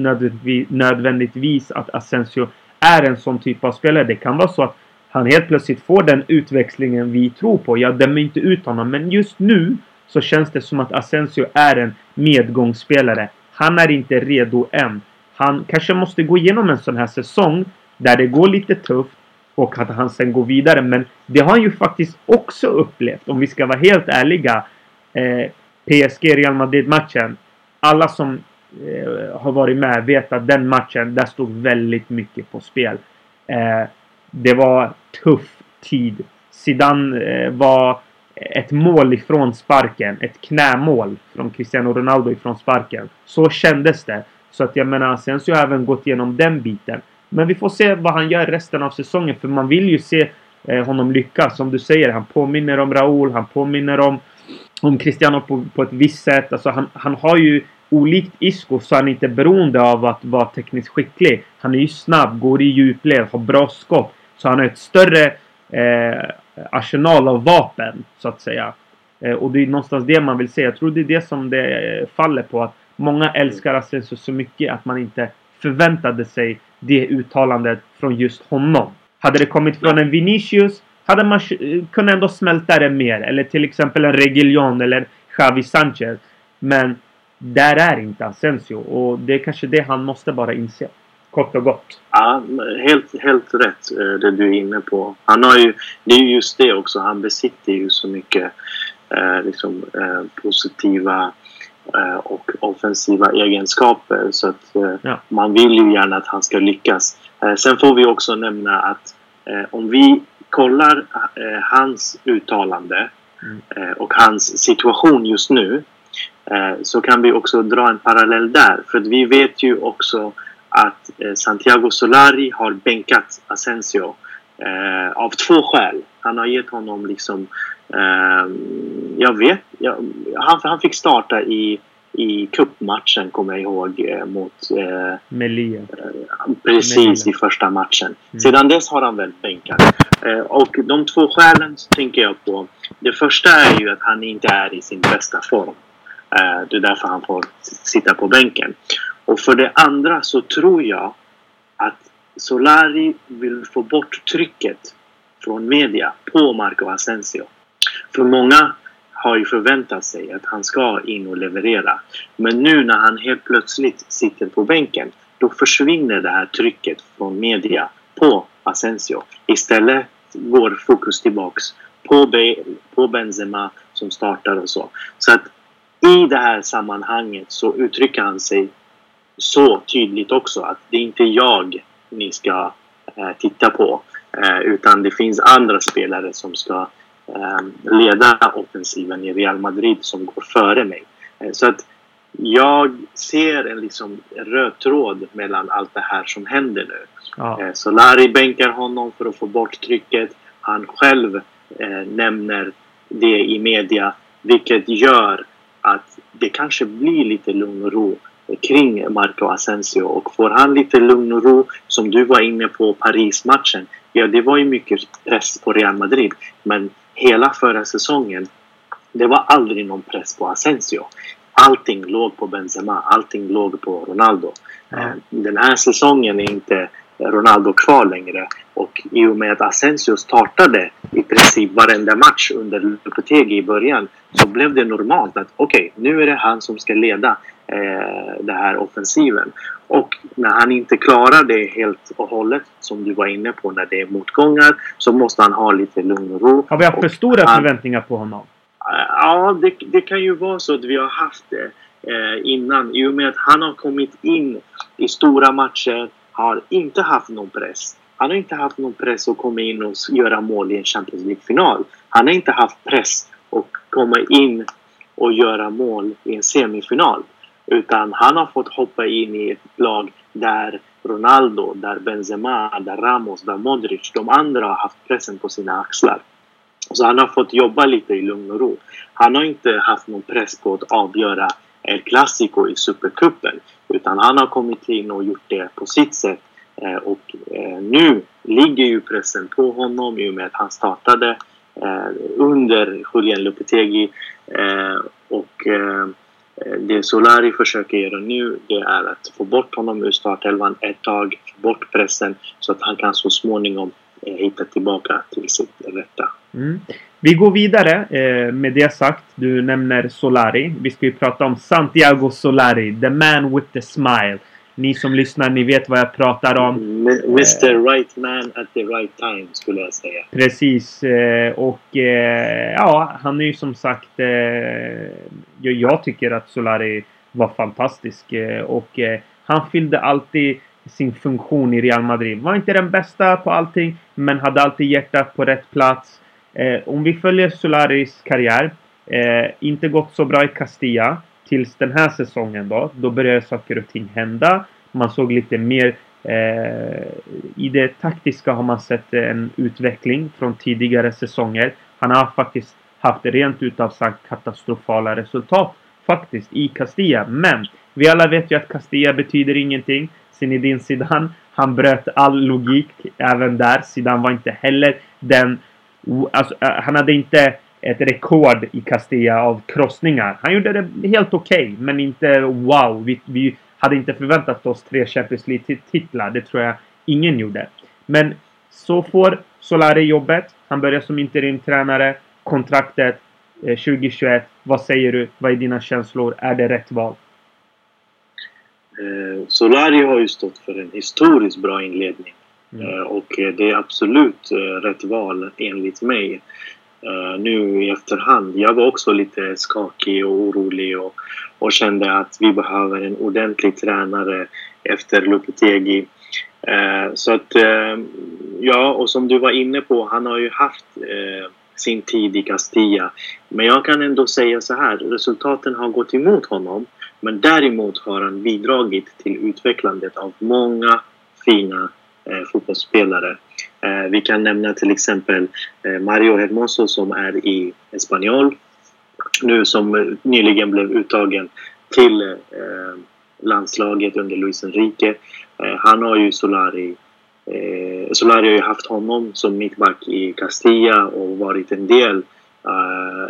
Speaker 1: nödvändigtvis att Asensio är en sån typ av spelare. Det kan vara så att han helt plötsligt får den utväxlingen vi tror på. Jag dömer inte ut honom men just nu så känns det som att Asensio är en medgångsspelare. Han är inte redo än. Han kanske måste gå igenom en sån här säsong där det går lite tufft och att han sen går vidare. Men det har han ju faktiskt också upplevt om vi ska vara helt ärliga. Eh, PSG Real Madrid matchen. Alla som eh, har varit med vet att den matchen, där stod väldigt mycket på spel. Eh, det var tuff tid. Zidane eh, var ett mål ifrån sparken. Ett knämål från Cristiano Ronaldo ifrån sparken. Så kändes det. Så att jag menar, sen så har jag även gått igenom den biten. Men vi får se vad han gör resten av säsongen. För man vill ju se eh, honom lyckas. Som du säger, han påminner om Raúl. Han påminner om, om Cristiano på, på ett visst sätt. Alltså han, han har ju olikt Isco så är han inte beroende av att vara tekniskt skicklig. Han är ju snabb, går i djupled, har bra skott. Så han har ett större eh, arsenal av vapen, så att säga. Eh, och det är någonstans det man vill se. Jag tror det är det som det eh, faller på. Att många älskar Asensio så mycket att man inte förväntade sig det uttalandet från just honom. Hade det kommit från en Vinicius hade man eh, kunnat ändå smälta det mer. Eller till exempel en Reguilón eller Xavi Sanchez. Men där är inte Asensio och det är kanske det han måste bara inse. Kort och gott.
Speaker 2: Ja, helt, helt rätt eh, det du är inne på. Han har ju, det är ju just det också. Han besitter ju så mycket eh, liksom, eh, positiva och offensiva egenskaper. Så att eh, ja. man vill ju gärna att han ska lyckas. Eh, sen får vi också nämna att om vi kollar hans uttalande mm. och hans situation just nu så kan vi också dra en parallell där. För vi vet ju också att Santiago Solari har bänkat Asensio av två skäl. Han har gett honom liksom jag vet, jag, han, han fick starta i, i cupmatchen kommer jag ihåg eh, mot
Speaker 1: eh, Melia.
Speaker 2: Eh, precis Melia. i första matchen. Mm. Sedan dess har han väl bänkat. Eh, och de två skälen tänker jag på. Det första är ju att han inte är i sin bästa form. Eh, det är därför han får sitta på bänken. Och för det andra så tror jag att Solari vill få bort trycket från media på Marco Asensio. För många har ju förväntat sig att han ska in och leverera. Men nu när han helt plötsligt sitter på bänken då försvinner det här trycket från media på Asensio. Istället går fokus tillbaks på, Be på Benzema som startar och så. Så att i det här sammanhanget så uttrycker han sig så tydligt också att det är inte jag ni ska eh, titta på. Eh, utan det finns andra spelare som ska leda offensiven i Real Madrid som går före mig. Eh, så att jag ser en liksom röd tråd mellan allt det här som händer nu. Ja. Eh, Solari bänkar honom för att få bort trycket. Han själv eh, nämner det i media vilket gör att det kanske blir lite lugn och ro kring Marco Asensio och får han lite lugn och ro som du var inne på Paris-matchen. Ja, det var ju mycket press på Real Madrid men hela förra säsongen det var aldrig någon press på Asensio. Allting låg på Benzema, allting låg på Ronaldo. Mm. Den här säsongen är inte Ronaldo kvar längre och i och med att Asensio startade i princip varenda match under Lopetegi i början så blev det normalt att okej, okay, nu är det han som ska leda eh, den här offensiven. Och när han inte klarar det helt och hållet, som du var inne på, när det är motgångar, så måste han ha lite lugn och ro.
Speaker 1: Har vi haft för stora han, förväntningar på honom?
Speaker 2: Ja, det, det, kan ju vara så att vi har haft det eh, innan. I och med att han har kommit in i stora matcher, har inte haft någon press. Han har inte haft någon press att komma in och göra mål i en Champions League-final. Han har inte haft press att komma in och göra mål i en semifinal. Utan han har fått hoppa in i ett lag där Ronaldo, där Benzema, där Ramos, där Modric, de andra har haft pressen på sina axlar. Så han har fått jobba lite i lugn och ro. Han har inte haft någon press på att avgöra El Clasico i Supercupen. Utan han har kommit in och gjort det på sitt sätt. Eh, och eh, nu ligger ju pressen på honom i och med att han startade eh, under Julian Lopetegi. Eh, och eh, det Solari försöker göra nu det är att få bort honom ur startelvan ett tag, få bort pressen så att han kan så småningom eh, hitta tillbaka till sitt rätta.
Speaker 1: Mm. Vi går vidare eh, med det sagt. Du nämner Solari. Vi ska ju prata om Santiago Solari. The man with the smile. Ni som lyssnar, ni vet vad jag pratar om.
Speaker 2: Mr Right Man at the right time skulle jag säga.
Speaker 1: Precis. Eh, och eh, ja, han är ju som sagt... Eh, jag tycker att Solari var fantastisk. Och han fyllde alltid sin funktion i Real Madrid. Var inte den bästa på allting, men hade alltid hjärtat på rätt plats. Eh, om vi följer Solaris karriär. Eh, inte gått så bra i Castilla tills den här säsongen då. Då började saker och ting hända. Man såg lite mer eh, I det taktiska har man sett en utveckling från tidigare säsonger. Han har faktiskt haft rent utav sagt katastrofala resultat faktiskt i Castilla. Men vi alla vet ju att Castilla betyder ingenting. Zinedine Zidane, han bröt all logik även där. Zidane var inte heller den Alltså, eh, han hade inte ett rekord i Castilla av krossningar. Han gjorde det helt okej, okay, men inte wow. Vi, vi, hade inte förväntat oss tre Champions League-titlar. Det tror jag ingen gjorde. Men så får Solari jobbet. Han börjar som interimtränare. Kontraktet eh, 2021. Vad säger du? Vad är dina känslor? Är det rätt val?
Speaker 2: Eh, Solari har ju stått för en historiskt bra inledning Mm. Eh, och det är absolut eh, rätt val enligt mig. Eh, nu i efterhand. Jag var också lite skakig och orolig och, och kände att vi behöver en ordentlig tränare efter Lopetegi. Så att, ja, och som du var inne på, han har ju haft sin tid i Castilla. Men jag kan ändå säga så här, resultaten har gått emot honom. Men däremot har han bidragit till utvecklandet av många fina Eh, fotbollsspelare. Eh, vi kan nämna till exempel eh, Mario Hermoso som är i Espanyol nu som eh, nyligen blev uttagen till eh, landslaget under Luis Enrique. Eh, han har ju Solari eh, Solari har ju haft honom som mittback i Castilla och varit en del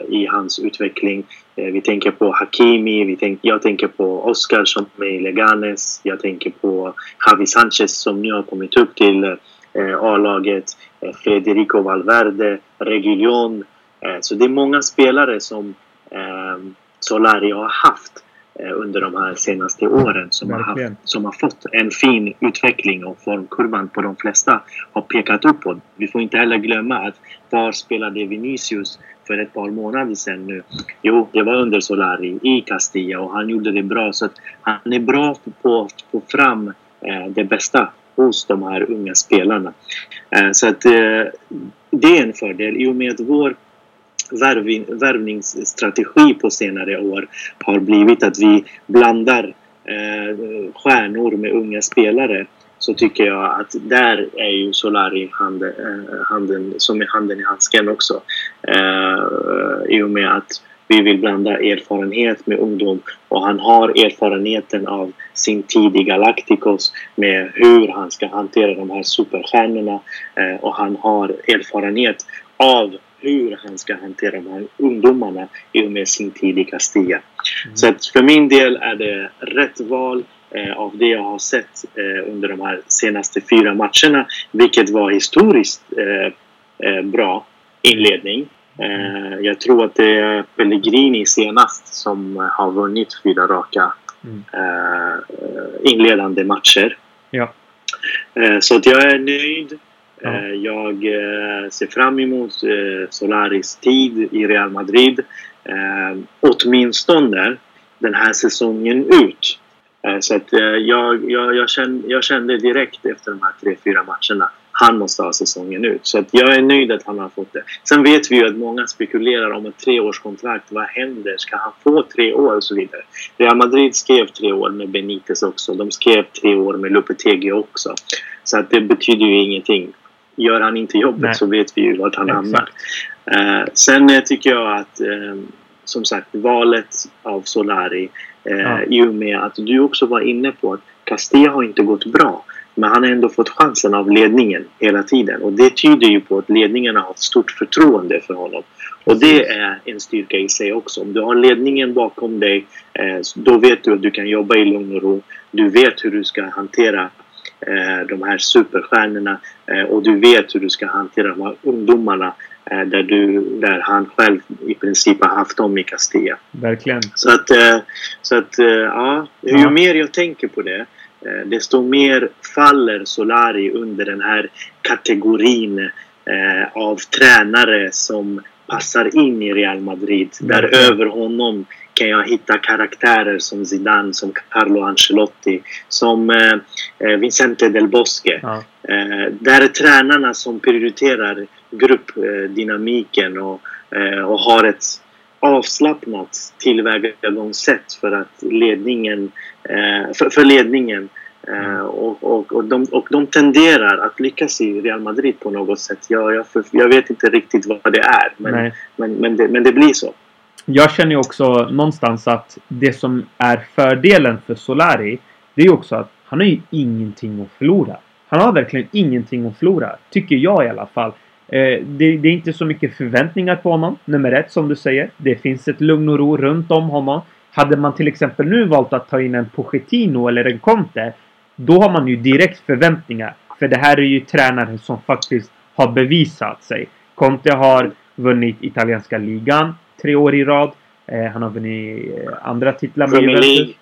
Speaker 2: i hans utveckling. Uh, vi tänker på Hakimi, vi tänk, jag tänker på Oscar som är i Leganes. Jag tänker på Javi Sanchez som nu har kommit upp till eh, A-laget, eh, Federico Valverde, Reguilon. Eh, så det är många spelare som eh, Solari har haft eh, under de här senaste åren som har, haft, som har fått en fin utveckling och formkurvan på de flesta har pekat uppåt. Vi får inte heller glömma att var spelade Vinicius för ett par månader sedan nu? Jo, det var under Solari i Castilla och han gjorde det bra. Så att han är bra på att få fram eh, det bästa hos de här unga spelarna. Eh, så att eh, det är en fördel i och med att vår värvningsstrategi på senare år har blivit att vi blandar eh, stjärnor med unga spelare så tycker jag att där är ju Solari handen, eh, handen, som är handen i handsken också. Eh, I och med att vi vill blanda erfarenhet med ungdom och han har erfarenheten av sin tid i Galacticos med hur han ska hantera de här superstjärnorna eh, och han har erfarenhet av hur han ska hantera de här ungdomarna i och med sin tid i Castilla. Mm. Så att för min del är det rätt val av det jag har sett eh, under de här senaste fyra matcherna, vilket var historiskt eh, eh bra inledning. Eh, jag tror att det är Pellegrini senast som har vunnit fyra raka mm. Eh, inledande matcher.
Speaker 1: Ja.
Speaker 2: så att jag är nöjd. Ja. Jag ser fram emot Solaris tid i Real Madrid. Åtminstone den här säsongen ut. Eh, så att eh, jag, jag, jag, kände, jag kände direkt efter de här tre, fyra matcherna han måste ha säsongen ut. Så att jag är nöjd att han har fått det. Sen vet vi ju att många spekulerar om ett treårskontrakt. Vad händer? Ska han få tre år och så vidare? Real Madrid skrev tre år med Benitez också. De skrev tre år med Lopetegi också. Så att det betyder ju ingenting. Gör han inte jobbet Nej. så vet vi ju vart han hamnar. Eh, sen tycker jag att eh, som sagt valet av Solari Eh, ja. I och med att du också var inne på att Castilla har inte gått bra. Men han har ändå fått chansen av ledningen hela tiden. Och det tyder ju på att ledningen har ett stort förtroende för honom. Och det är en styrka i sig också. Om du har ledningen bakom dig, eh, då vet du att du kan jobba i lugn och ro. Du vet hur du ska hantera eh, de här superstjärnorna eh, och du vet hur du ska hantera de här ungdomarna där, du, där han själv i princip har haft dem i Castilla.
Speaker 1: Verkligen.
Speaker 2: Så att, eh, så att eh, ja, ju ja. mer jag tänker på det desto mer faller Solari under den här kategorin av tränare som passar in i Real Madrid. Där över honom kan jag hitta karaktärer som Zidane, som Carlo Ancelotti, som eh, Vicente del Bosque. Ja. Eh, där är tränarna som prioriterar gruppdynamiken och, eh, och har ett avslappnat tillvägagångssätt för att ledningen, eh, för, för ledningen Uh, och, och, och, de, och de tenderar att lyckas i Real Madrid på något sätt. Jag, jag, jag vet inte riktigt vad det är, men, men, men, det, men det blir så.
Speaker 1: Jag känner ju också någonstans att det som är fördelen för Solari, det är också att han har ju ingenting att förlora. Han har verkligen ingenting att förlora. Tycker jag i alla fall. Eh, det, det, är inte så mycket förväntningar på honom. Nummer ett, som du säger. Det finns ett lugn och ro runt om honom. Hade man till exempel nu valt att ta in en Pochettino eller en Conte. Då har man ju direkt förväntningar. För det här är ju tränare som faktiskt har bevisat sig. Conte har vunnit italienska ligan tre år i rad. Eh, han har vunnit eh, andra titlar
Speaker 2: med Premier League.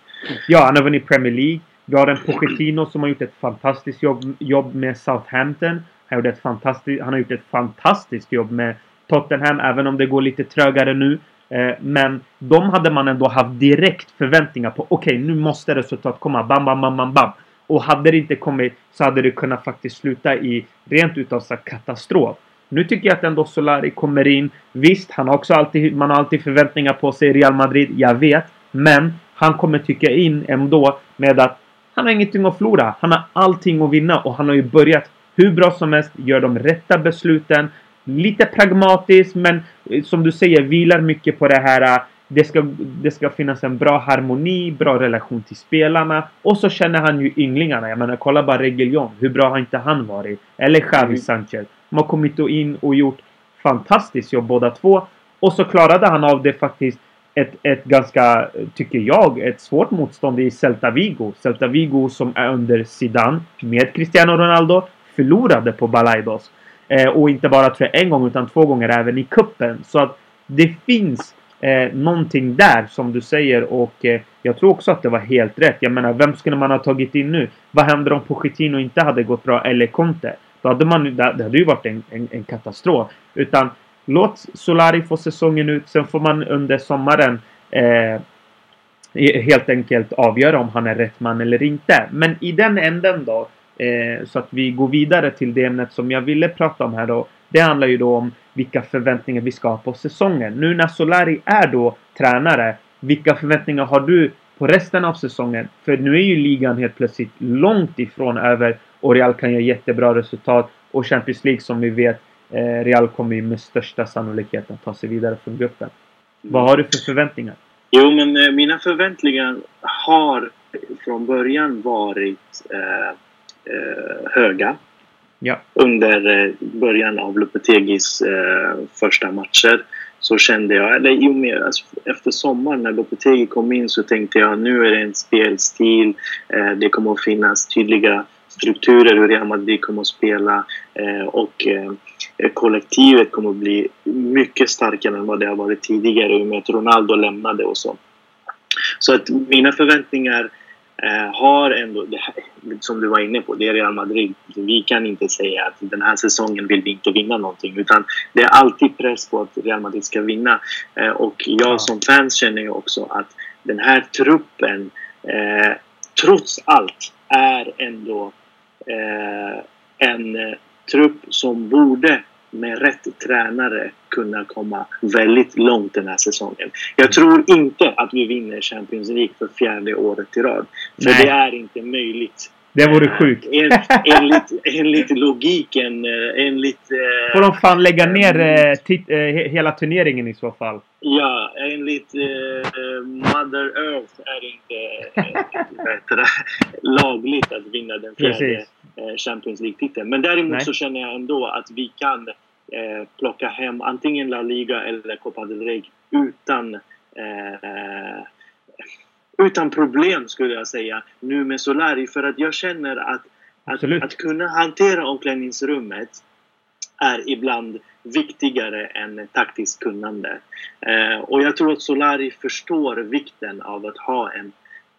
Speaker 1: Ja, han har vunnit Premier League. Vi har en Pochettino som har gjort ett fantastiskt jobb, jobb med Southampton. Han, gjorde ett fantastiskt, han har gjort ett fantastiskt jobb med Tottenham, även om det går lite trögare nu. Eh, men de hade man ändå haft direkt förväntningar på. Okej, okay, nu måste resultat komma. Bam, bam, bam, bam, bam. Och hade det inte kommit så hade det kunnat faktiskt sluta i rent utav så katastrof. Nu tycker jag att ändå Solari kommer in. Visst, han har också alltid, man har alltid förväntningar på sig i Real Madrid. Jag vet. Men han kommer tycka in ändå med att han har ingenting att förlora. Han har allting att vinna och han har ju börjat hur bra som helst, gör de rätta besluten. Lite pragmatiskt men eh, som du säger vilar mycket på det här eh, det ska, det ska finnas en bra harmoni, bra relation till spelarna. Och så känner han ju ynglingarna. Jag menar kolla bara Reguilon. Hur bra har inte han varit? Eller Xavi mm. Sanchez. De har kommit in och gjort fantastiskt jobb båda två. Och så klarade han av det faktiskt ett, ett ganska, tycker jag, ett svårt motstånd i Celta Vigo. Celta Vigo som är under Zidane med Cristiano Ronaldo förlorade på Balaidos. Eh, och inte bara tror jag, en gång utan två gånger även i kuppen. Så att det finns eh, någonting där som du säger och eh, jag tror också att det var helt rätt. Jag menar, vem skulle man ha tagit in nu? Vad händer om Pochettino inte hade gått bra eller Conte? Då hade man, det hade ju varit en, en, en katastrof. Utan låt Solari få säsongen ut. Sen får man under sommaren eh, helt enkelt avgöra om han är rätt man eller inte. Men i den änden då. Eh, så att vi går vidare till det ämnet som jag ville prata om här då. Det handlar ju då om vilka förväntningar vi ska ha på säsongen. Nu när Solari är då tränare. Vilka förväntningar har du på resten av säsongen? För nu är ju ligan helt plötsligt långt ifrån över och Real kan göra jättebra resultat. Och Champions League som vi vet, eh, Real kommer ju med största sannolikhet att ta sig vidare från gruppen. Vad har du för förväntningar?
Speaker 2: Jo, men eh, mina förväntningar har från början varit eh, höga.
Speaker 1: Ja.
Speaker 2: Under eh, början av Lopetegis eh, första matcher så kände jag, eller i och med, alltså, efter sommaren när Lopetegi kom in så tänkte jag nu är det en spelstil. Eh, det kommer att finnas tydliga strukturer hur Real Madrid kommer att spela eh, och eh, kollektivet kommer att bli mycket starkare än vad det har varit tidigare i och med att Ronaldo lämnade och så. Så att mina förväntningar eh, har ändå, det här, som du var inne på, det är Real Madrid. Vi kan inte säga att den här säsongen vill vi inte vinna någonting utan det är alltid press på att Real Madrid ska vinna. Eh, och jag
Speaker 1: Ja.
Speaker 2: som fans känner ju också att den här truppen eh, trots allt är ändå eh, en eh, trupp som borde med rätt tränare kunna komma väldigt långt den här säsongen. Jag tror inte att vi vinner Champions League för fjärde året i rad. För
Speaker 1: Nej.
Speaker 2: det är inte möjligt.
Speaker 1: Det vore sjukt.
Speaker 2: En, enligt, enligt logiken, eh, enligt... eh,
Speaker 1: Får de fan lägga ner eh, tit- eh, he- hela turneringen i så fall.
Speaker 2: Ja, enligt eh, Mother Earth är det inte eh, (laughs) det, lagligt att vinna den fjärde
Speaker 1: Precis.
Speaker 2: Eh, Champions League-titeln. Men däremot
Speaker 1: Nej.
Speaker 2: så känner jag ändå att vi kan eh, plocka hem antingen La Liga eller Copa del Rey utan eh, utan problem skulle jag säga nu med Solari för att jag känner att att,
Speaker 1: Absolut.
Speaker 2: att kunna hantera omklädningsrummet är ibland viktigare än taktiskt kunnande. Eh, och jag tror att Solari förstår vikten av att ha en,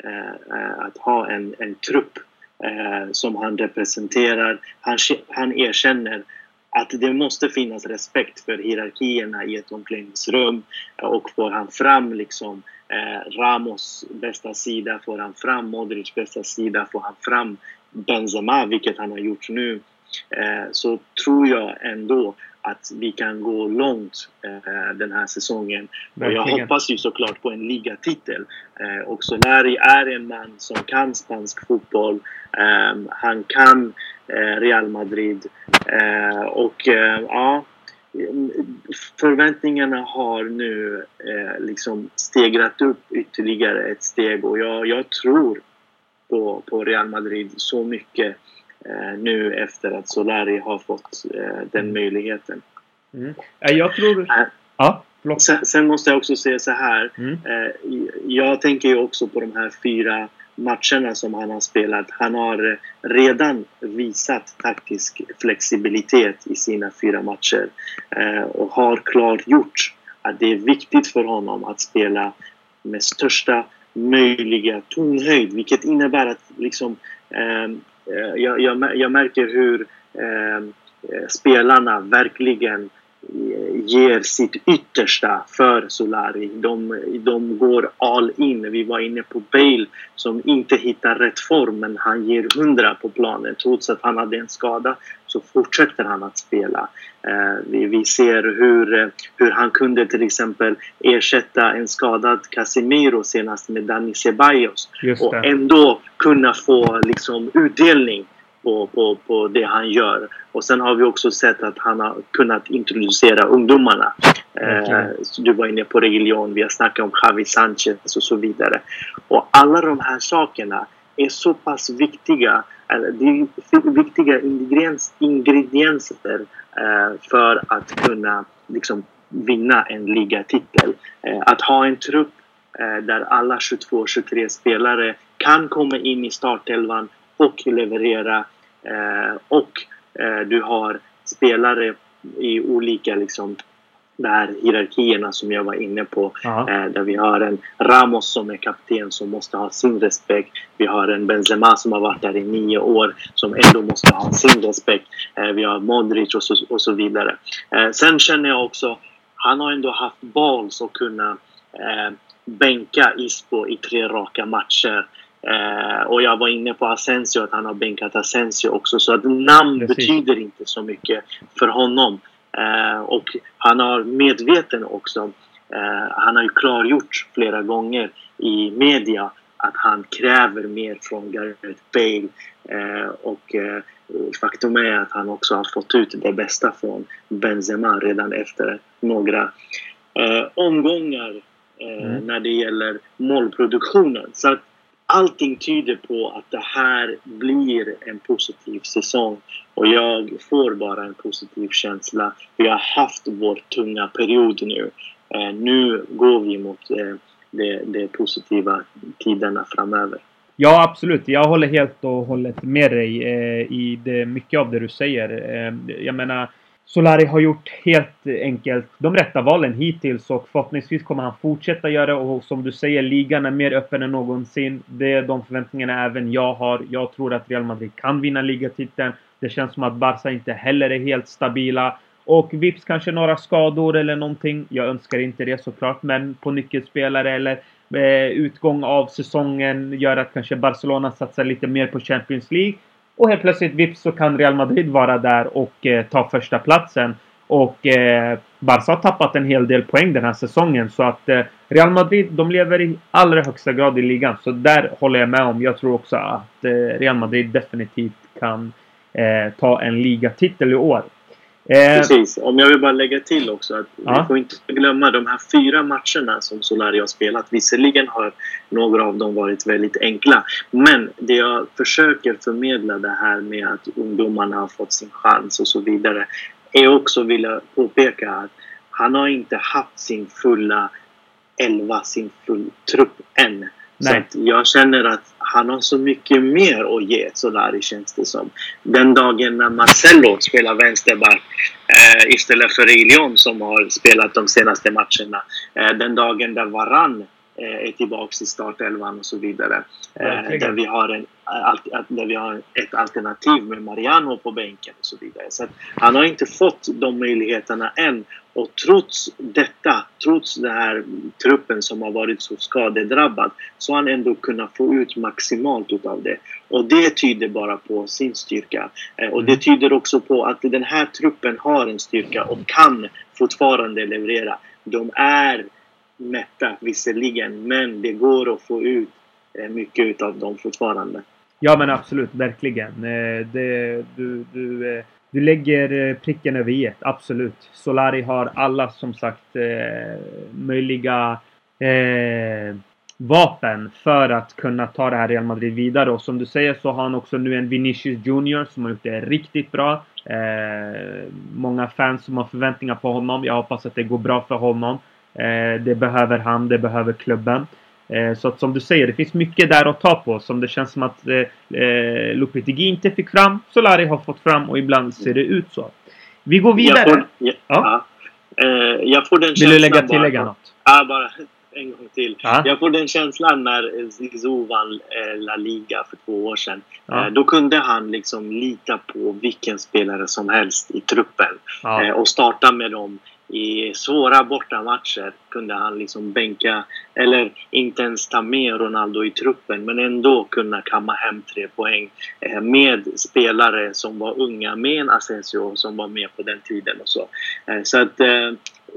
Speaker 2: eh, eh, att ha en, en trupp Eh, som han representerar. Han, han erkänner att det måste finnas respekt för hierarkierna i ett omklädningsrum och får han fram liksom eh, Ramos bästa sida, får han fram Modric bästa sida, får han fram Benzema, vilket han har gjort nu, eh, så tror jag ändå att vi kan gå långt eh, den här säsongen. Och jag hoppas ju såklart på en ligatitel. Eh, och Solari är en man som kan spansk fotboll. Eh, han kan eh, Real Madrid. Eh, och eh, ja, förväntningarna har nu liksom stegrat upp ytterligare ett steg och jag, jag tror på, på Real Madrid så mycket nu efter att Solari har fått eh, den möjligheten.
Speaker 1: Mm. Eh, Jag tror... Ja, förlåt.
Speaker 2: Sen, sen måste jag också säga så här.
Speaker 1: Mm.
Speaker 2: Eh, jag tänker ju också på de här fyra matcherna som han har spelat. Han har eh, redan visat taktisk flexibilitet i sina fyra matcher eh, och har klargjort att det är viktigt för honom att spela med största möjliga tonhöjd vilket innebär att liksom, eh, eh, Eh, jag, jag, jag märker hur ehm, eh, spelarna verkligen eh, ger sitt yttersta för Solari. De, de går all in. Vi var inne på Bale som inte hittar rätt form men han ger hundra på planen. Trots att han hade en skada så fortsätter han att spela. Eh, vi, vi ser hur, eh, hur han kunde till exempel ersätta en skadad Casemiro senast med Dani Ceballos och ändå kunna få liksom utdelning på, på, på det han gör. Och sen har vi också sett att han har kunnat introducera ungdomarna. Eh,
Speaker 1: Verkligen.
Speaker 2: så du var inne på Reguilon, vi har snackat om Javi Sanchez och så vidare. Och alla de här sakerna är så pass viktiga, det är viktiga ingrediens, ingredienser eh, för att kunna liksom, vinna en ligatitel. Eh, att ha en trupp eh, där alla 22-23 spelare kan komma in i startelvan och leverera och du har spelare i olika liksom, de här hierarkierna som jag var inne på. Eh, där vi har en Ramos som är kapten som måste ha sin respekt. Vi har en Benzema som har varit där i nio år som ändå måste ha sin respekt. Eh, vi har Modric och så, och så vidare. Eh, sen känner jag också, han har ändå haft balls att kunna eh, bänka Ispo i tre raka matcher. Eh, och jag var inne på Asensio, att han har bänkat Asensio också. Så att namn Precis. betyder inte så mycket för honom. Eh, och han har medveten också, eh, han har ju klargjort flera gånger i media att han kräver mer från Gareth Bale. Eh, och faktum är att han också har fått ut det bästa från Benzema redan efter några omgångar mm. när det gäller målproduktionen. Så att allting tyder på att det här blir en positiv säsong. Och jag får bara en positiv känsla. Vi har haft vår tunga period nu. Eh, nu går vi mot eh, de, de positiva tiderna framöver.
Speaker 1: Ja, absolut. Jag håller helt och hållet med dig eh, i det, mycket av det du säger. Eh, jag menar, Solari har gjort helt enkelt de rätta valen hittills och förhoppningsvis kommer han fortsätta göra och som du säger, ligan är mer öppen än någonsin. Det är de förväntningarna även jag har. Jag tror att Real Madrid kan vinna ligatiteln. Det känns som att Barca inte heller är helt stabila. Och vips kanske några skador eller någonting. Jag önskar inte det såklart, men på nyckelspelare eller eh, utgång av säsongen gör att kanske Barcelona satsar lite mer på Champions League. Och helt plötsligt vips så kan Real Madrid vara där och eh, ta första platsen. Och eh, Barca har tappat en hel del poäng den här säsongen. Så att eh, Real Madrid, de lever i allra högsta grad i ligan. Så där håller jag med om. Jag tror också att eh, Real Madrid definitivt kan eh, ta en ligatitel i år.
Speaker 2: Eh, Precis. Om jag vill bara lägga till också att ja. vi får inte glömma de här fyra matcherna som Solari har spelat. Visserligen har några av dem varit väldigt enkla. Men det jag försöker förmedla det här med att ungdomarna har fått sin chans och så vidare är också vilja påpeka att han har inte haft sin fulla elva, sin full trupp än. Nej. Så jag känner att han har så mycket mer att ge Solari känns det som. Den dagen när Marcello spelar vänsterback eh, istället för Ilion som har spelat de senaste matcherna. Eh, den dagen där Varann eh, är tillbaka i startelvan och så vidare. Eh, där, vi har en, där vi har ett alternativ med Mariano på bänken och så vidare. Så han har inte fått de möjligheterna än. Och trots detta, trots den här truppen som har varit så skadedrabbad, så har han ändå kunnat få ut maximalt utav det. Och det tyder bara på sin styrka. Eh, och det mm. tyder också på att den här truppen har en styrka och kan fortfarande leverera. De är mätta visserligen, men det går att få ut eh, mycket utav dem fortfarande.
Speaker 1: Ja men absolut, verkligen. Eh, det, du, du eh, du lägger pricken över i absolut. Solari har alla som sagt möjliga eh, vapen för att kunna ta det här Real Madrid vidare. Och som du säger så har han också nu en Vinicius Junior som har gjort det riktigt bra. Eh, många fans som har förväntningar på honom. Jag hoppas att det går bra för honom. Eh, det behöver han, det behöver klubben. Eh, så att som du säger, det finns mycket där att ta på som det känns som att eh, eh Lopetegui inte fick fram. Solari har fått fram och ibland ser det ut så. Vi går vidare. Jag får,
Speaker 2: ja, ja. ja. Jag får den
Speaker 1: Vill du lägga tillägga något?
Speaker 2: Ja, bara (laughs) en gång till. Ja. Jag får den känslan när Zizou vann La Liga för två år sedan. Ja. Då kunde han liksom lita på vilken spelare som helst i truppen och starta med dem i svåra bortamatcher kunde han liksom bänka eller inte ens ta med Ronaldo i truppen men ändå kunna kamma hem tre poäng eh, med spelare som var unga med en Asensio som var med på den tiden och så. Eh, så att eh,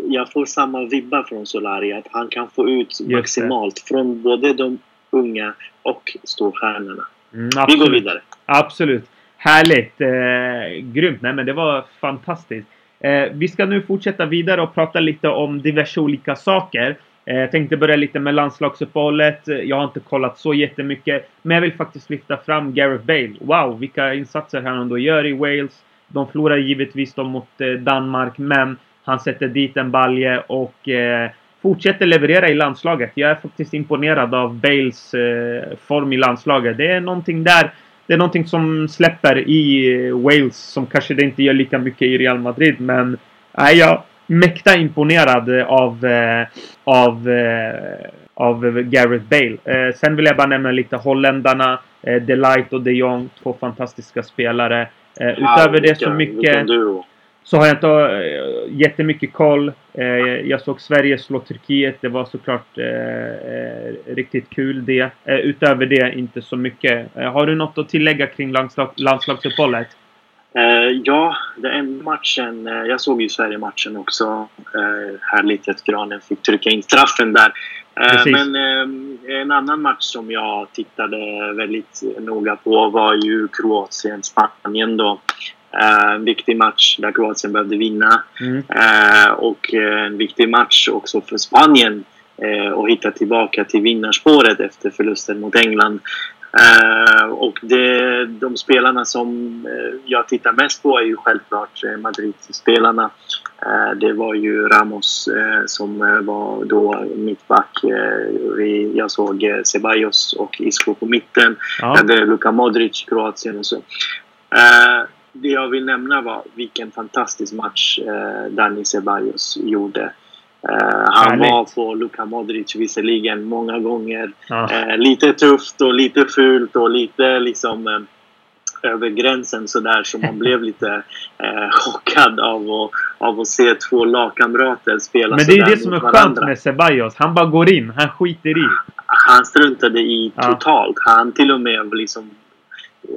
Speaker 2: jag får samma vibbar från Solari att han kan få ut maximalt från både de unga och storstjärnorna. Mm, Vi går vidare.
Speaker 1: Absolut. Härligt! Eh, grymt! Nej men det var fantastiskt. Eh, vi ska nu fortsätta vidare och prata lite om diverse olika saker. Eh, jag tänkte börja lite med landslagsuppehållet. Eh, jag har inte kollat så jättemycket. Men jag vill faktiskt lyfta fram Gareth Bale. Wow, vilka insatser han ändå gör i Wales. De förlorar givetvis dem mot eh, Danmark, men han sätter dit en balje och eh, fortsätter leverera i landslaget. Jag är faktiskt imponerad av Bales eh, form i landslaget. Det är någonting där det är någonting som släpper i Wales som kanske det inte gör lika mycket i Real Madrid. Men nej, jag är mäkta imponerad av, eh, av, eh, av Gareth Bale. Eh, sen vill jag bara nämna lite holländarna. Eh, Delight och de Jong, två fantastiska spelare. Utöver det så mycket så har jag inte äh, jättemycket koll. Äh, jag såg Sverige slå Turkiet. Det var såklart äh, riktigt kul det. Äh, utöver det inte så mycket. har du något att tillägga kring landslag, landslagsuppehållet?
Speaker 2: ja, den matchen. jag såg ju Sverige-matchen också. härligt att Granen fick trycka in straffen där. men en annan match som jag tittade väldigt noga på var ju Kroatien-Spanien då. Eh, en viktig match där Kroatien behövde vinna. Mm. Uh, och uh, en viktig match också för Spanien att hitta tillbaka till vinnarspåret efter förlusten mot England. och det, de spelarna som jag tittar mest på är ju självklart Madrid-spelarna. det var ju Ramos som var då mittback. jag såg Ceballos och Isco på mitten. Ja. Jag hade Luka Modric, Kroatien och så det jag vill nämna var vilken fantastisk match eh, Dani Ceballos gjorde. Eh, han var på Luka Modric visserligen många gånger. Ja. Eh, lite tufft och lite fult och lite liksom eh, över gränsen sådär så man (laughs) blev lite eh, chockad av att, av att se två lagkamrater spela
Speaker 1: Men det är det som är skönt med Ceballos. Han bara går in. Han skiter i.
Speaker 2: Han struntade i totalt. Ja. Han till och med liksom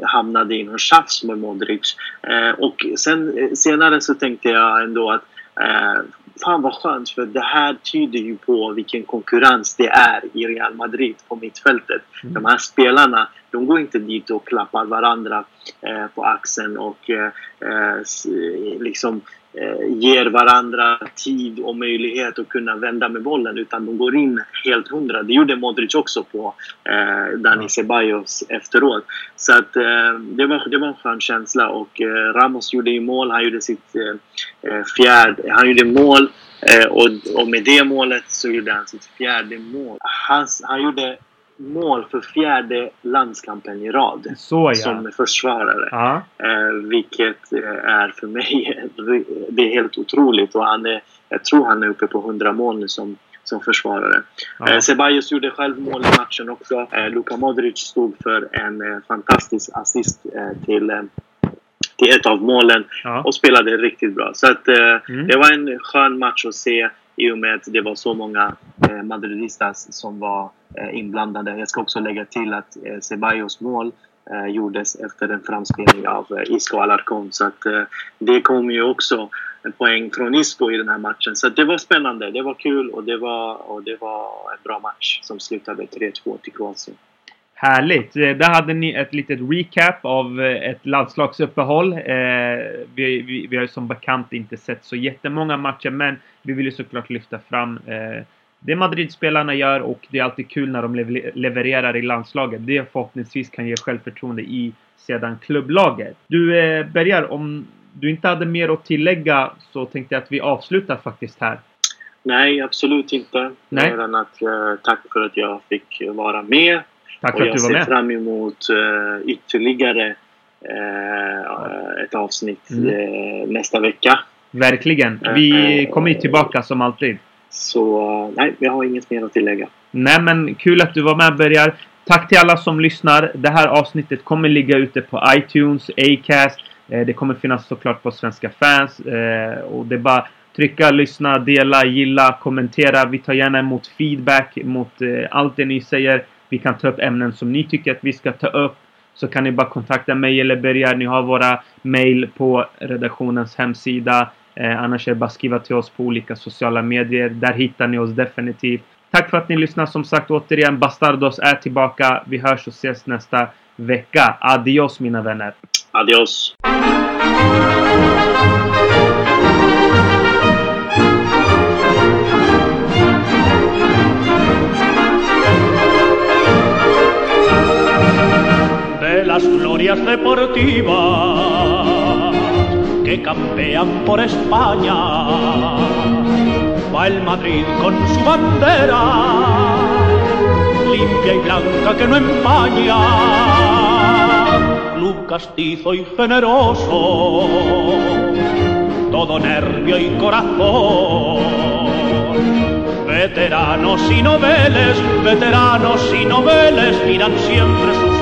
Speaker 2: hamnade i någon tjafs med Modric. Eh, och sen, eh, senare så tänkte jag ändå att eh, fan vad skönt för det här tyder ju på vilken konkurrens det är i Real Madrid på mittfältet. Mm. De här spelarna, de går inte dit och klappar varandra eh, på axeln och eh, eh liksom eh, ger varandra tid och möjlighet att kunna vända med bollen utan de går in helt hundra. Det gjorde Modric också på eh, Dani Ceballos efteråt. Så att eh, det, var, det var en skön känsla och eh, Ramos gjorde ju mål. Han gjorde sitt eh, eh fjärde... Han gjorde mål och, och med det målet så gjorde han sitt fjärde mål. Han, han gjorde mål för fjärde landskampen i rad
Speaker 1: Så, ja.
Speaker 2: som försvarare. Ja. Eh, vilket eh, är för mig (laughs) det är helt otroligt. Och han är, jag tror han är uppe på 100 mål nu som, som försvarare. Ja. Eh, Ceballos gjorde själv mål i matchen också. Eh, Luka Modric stod för en eh, fantastisk assist eh, till till ett av målen ja. och spelade riktigt bra. Så att, mm. det var en skön match att se i och med att det var så många eh, madridistas som var eh, inblandade. Jag ska också lägga till att eh, Ceballos mål eh, gjordes efter en framspelning av eh, Isco Alarcon. Så att, eh, det kom ju också en poäng från Isco i den här matchen. Så det var spännande, det var kul och det var, och det var en bra match som slutade 3-2 till Kroatien.
Speaker 1: Härligt! Eh, där hade ni ett litet recap av eh, ett landslagsuppehåll. Eh, vi, vi, vi har ju som bekant inte sett så jättemånga matcher men vi vill ju såklart lyfta fram det Madrid-spelarna gör och det är alltid kul när de levererar i landslaget. Det förhoppningsvis kan ge självförtroende i sedan klubblaget. Du Bergar, om du inte hade mer att tillägga så tänkte jag att vi avslutar faktiskt här.
Speaker 2: Nej, absolut inte. Nej. Mer än att tack för att jag fick vara med Tack för att du var med. Jag ser fram emot uh, ytterligare uh, ett avsnitt mm. uh, nästa vecka.
Speaker 1: Verkligen. Vi kommer tillbaka som alltid.
Speaker 2: Så nej, jag har inget mer att tillägga.
Speaker 1: Nej, men kul att du var med Bergar. Tack till alla som lyssnar. Det här avsnittet kommer ligga ute på iTunes, Acast. Det kommer finnas såklart på Svenska fans. Och det är bara trycka, lyssna, dela, gilla, kommentera. Vi tar gärna emot feedback mot allt det ni säger. Vi kan ta upp ämnen som ni tycker att vi ska ta upp. Så kan ni bara kontakta mig eller Bergar. Ni har våra mail på redaktionens hemsida. Eh, annars är det bara skriva till oss på olika sociala medier. Där hittar ni oss definitivt. Tack för att ni lyssnar. Som sagt återigen, Bastardos är tillbaka. Vi hörs och ses nästa vecka. Adios mina vänner.
Speaker 2: Adios.
Speaker 3: Deportivas que campean por España. Va el Madrid con su bandera, limpia y blanca que no empaña club castizo y generoso, todo nervio y corazón. Veteranos y noveles, veteranos y noveles miran siempre sus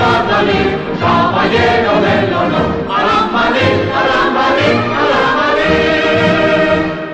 Speaker 3: Guadalí, caballero del honor. Arambalí, arambalí,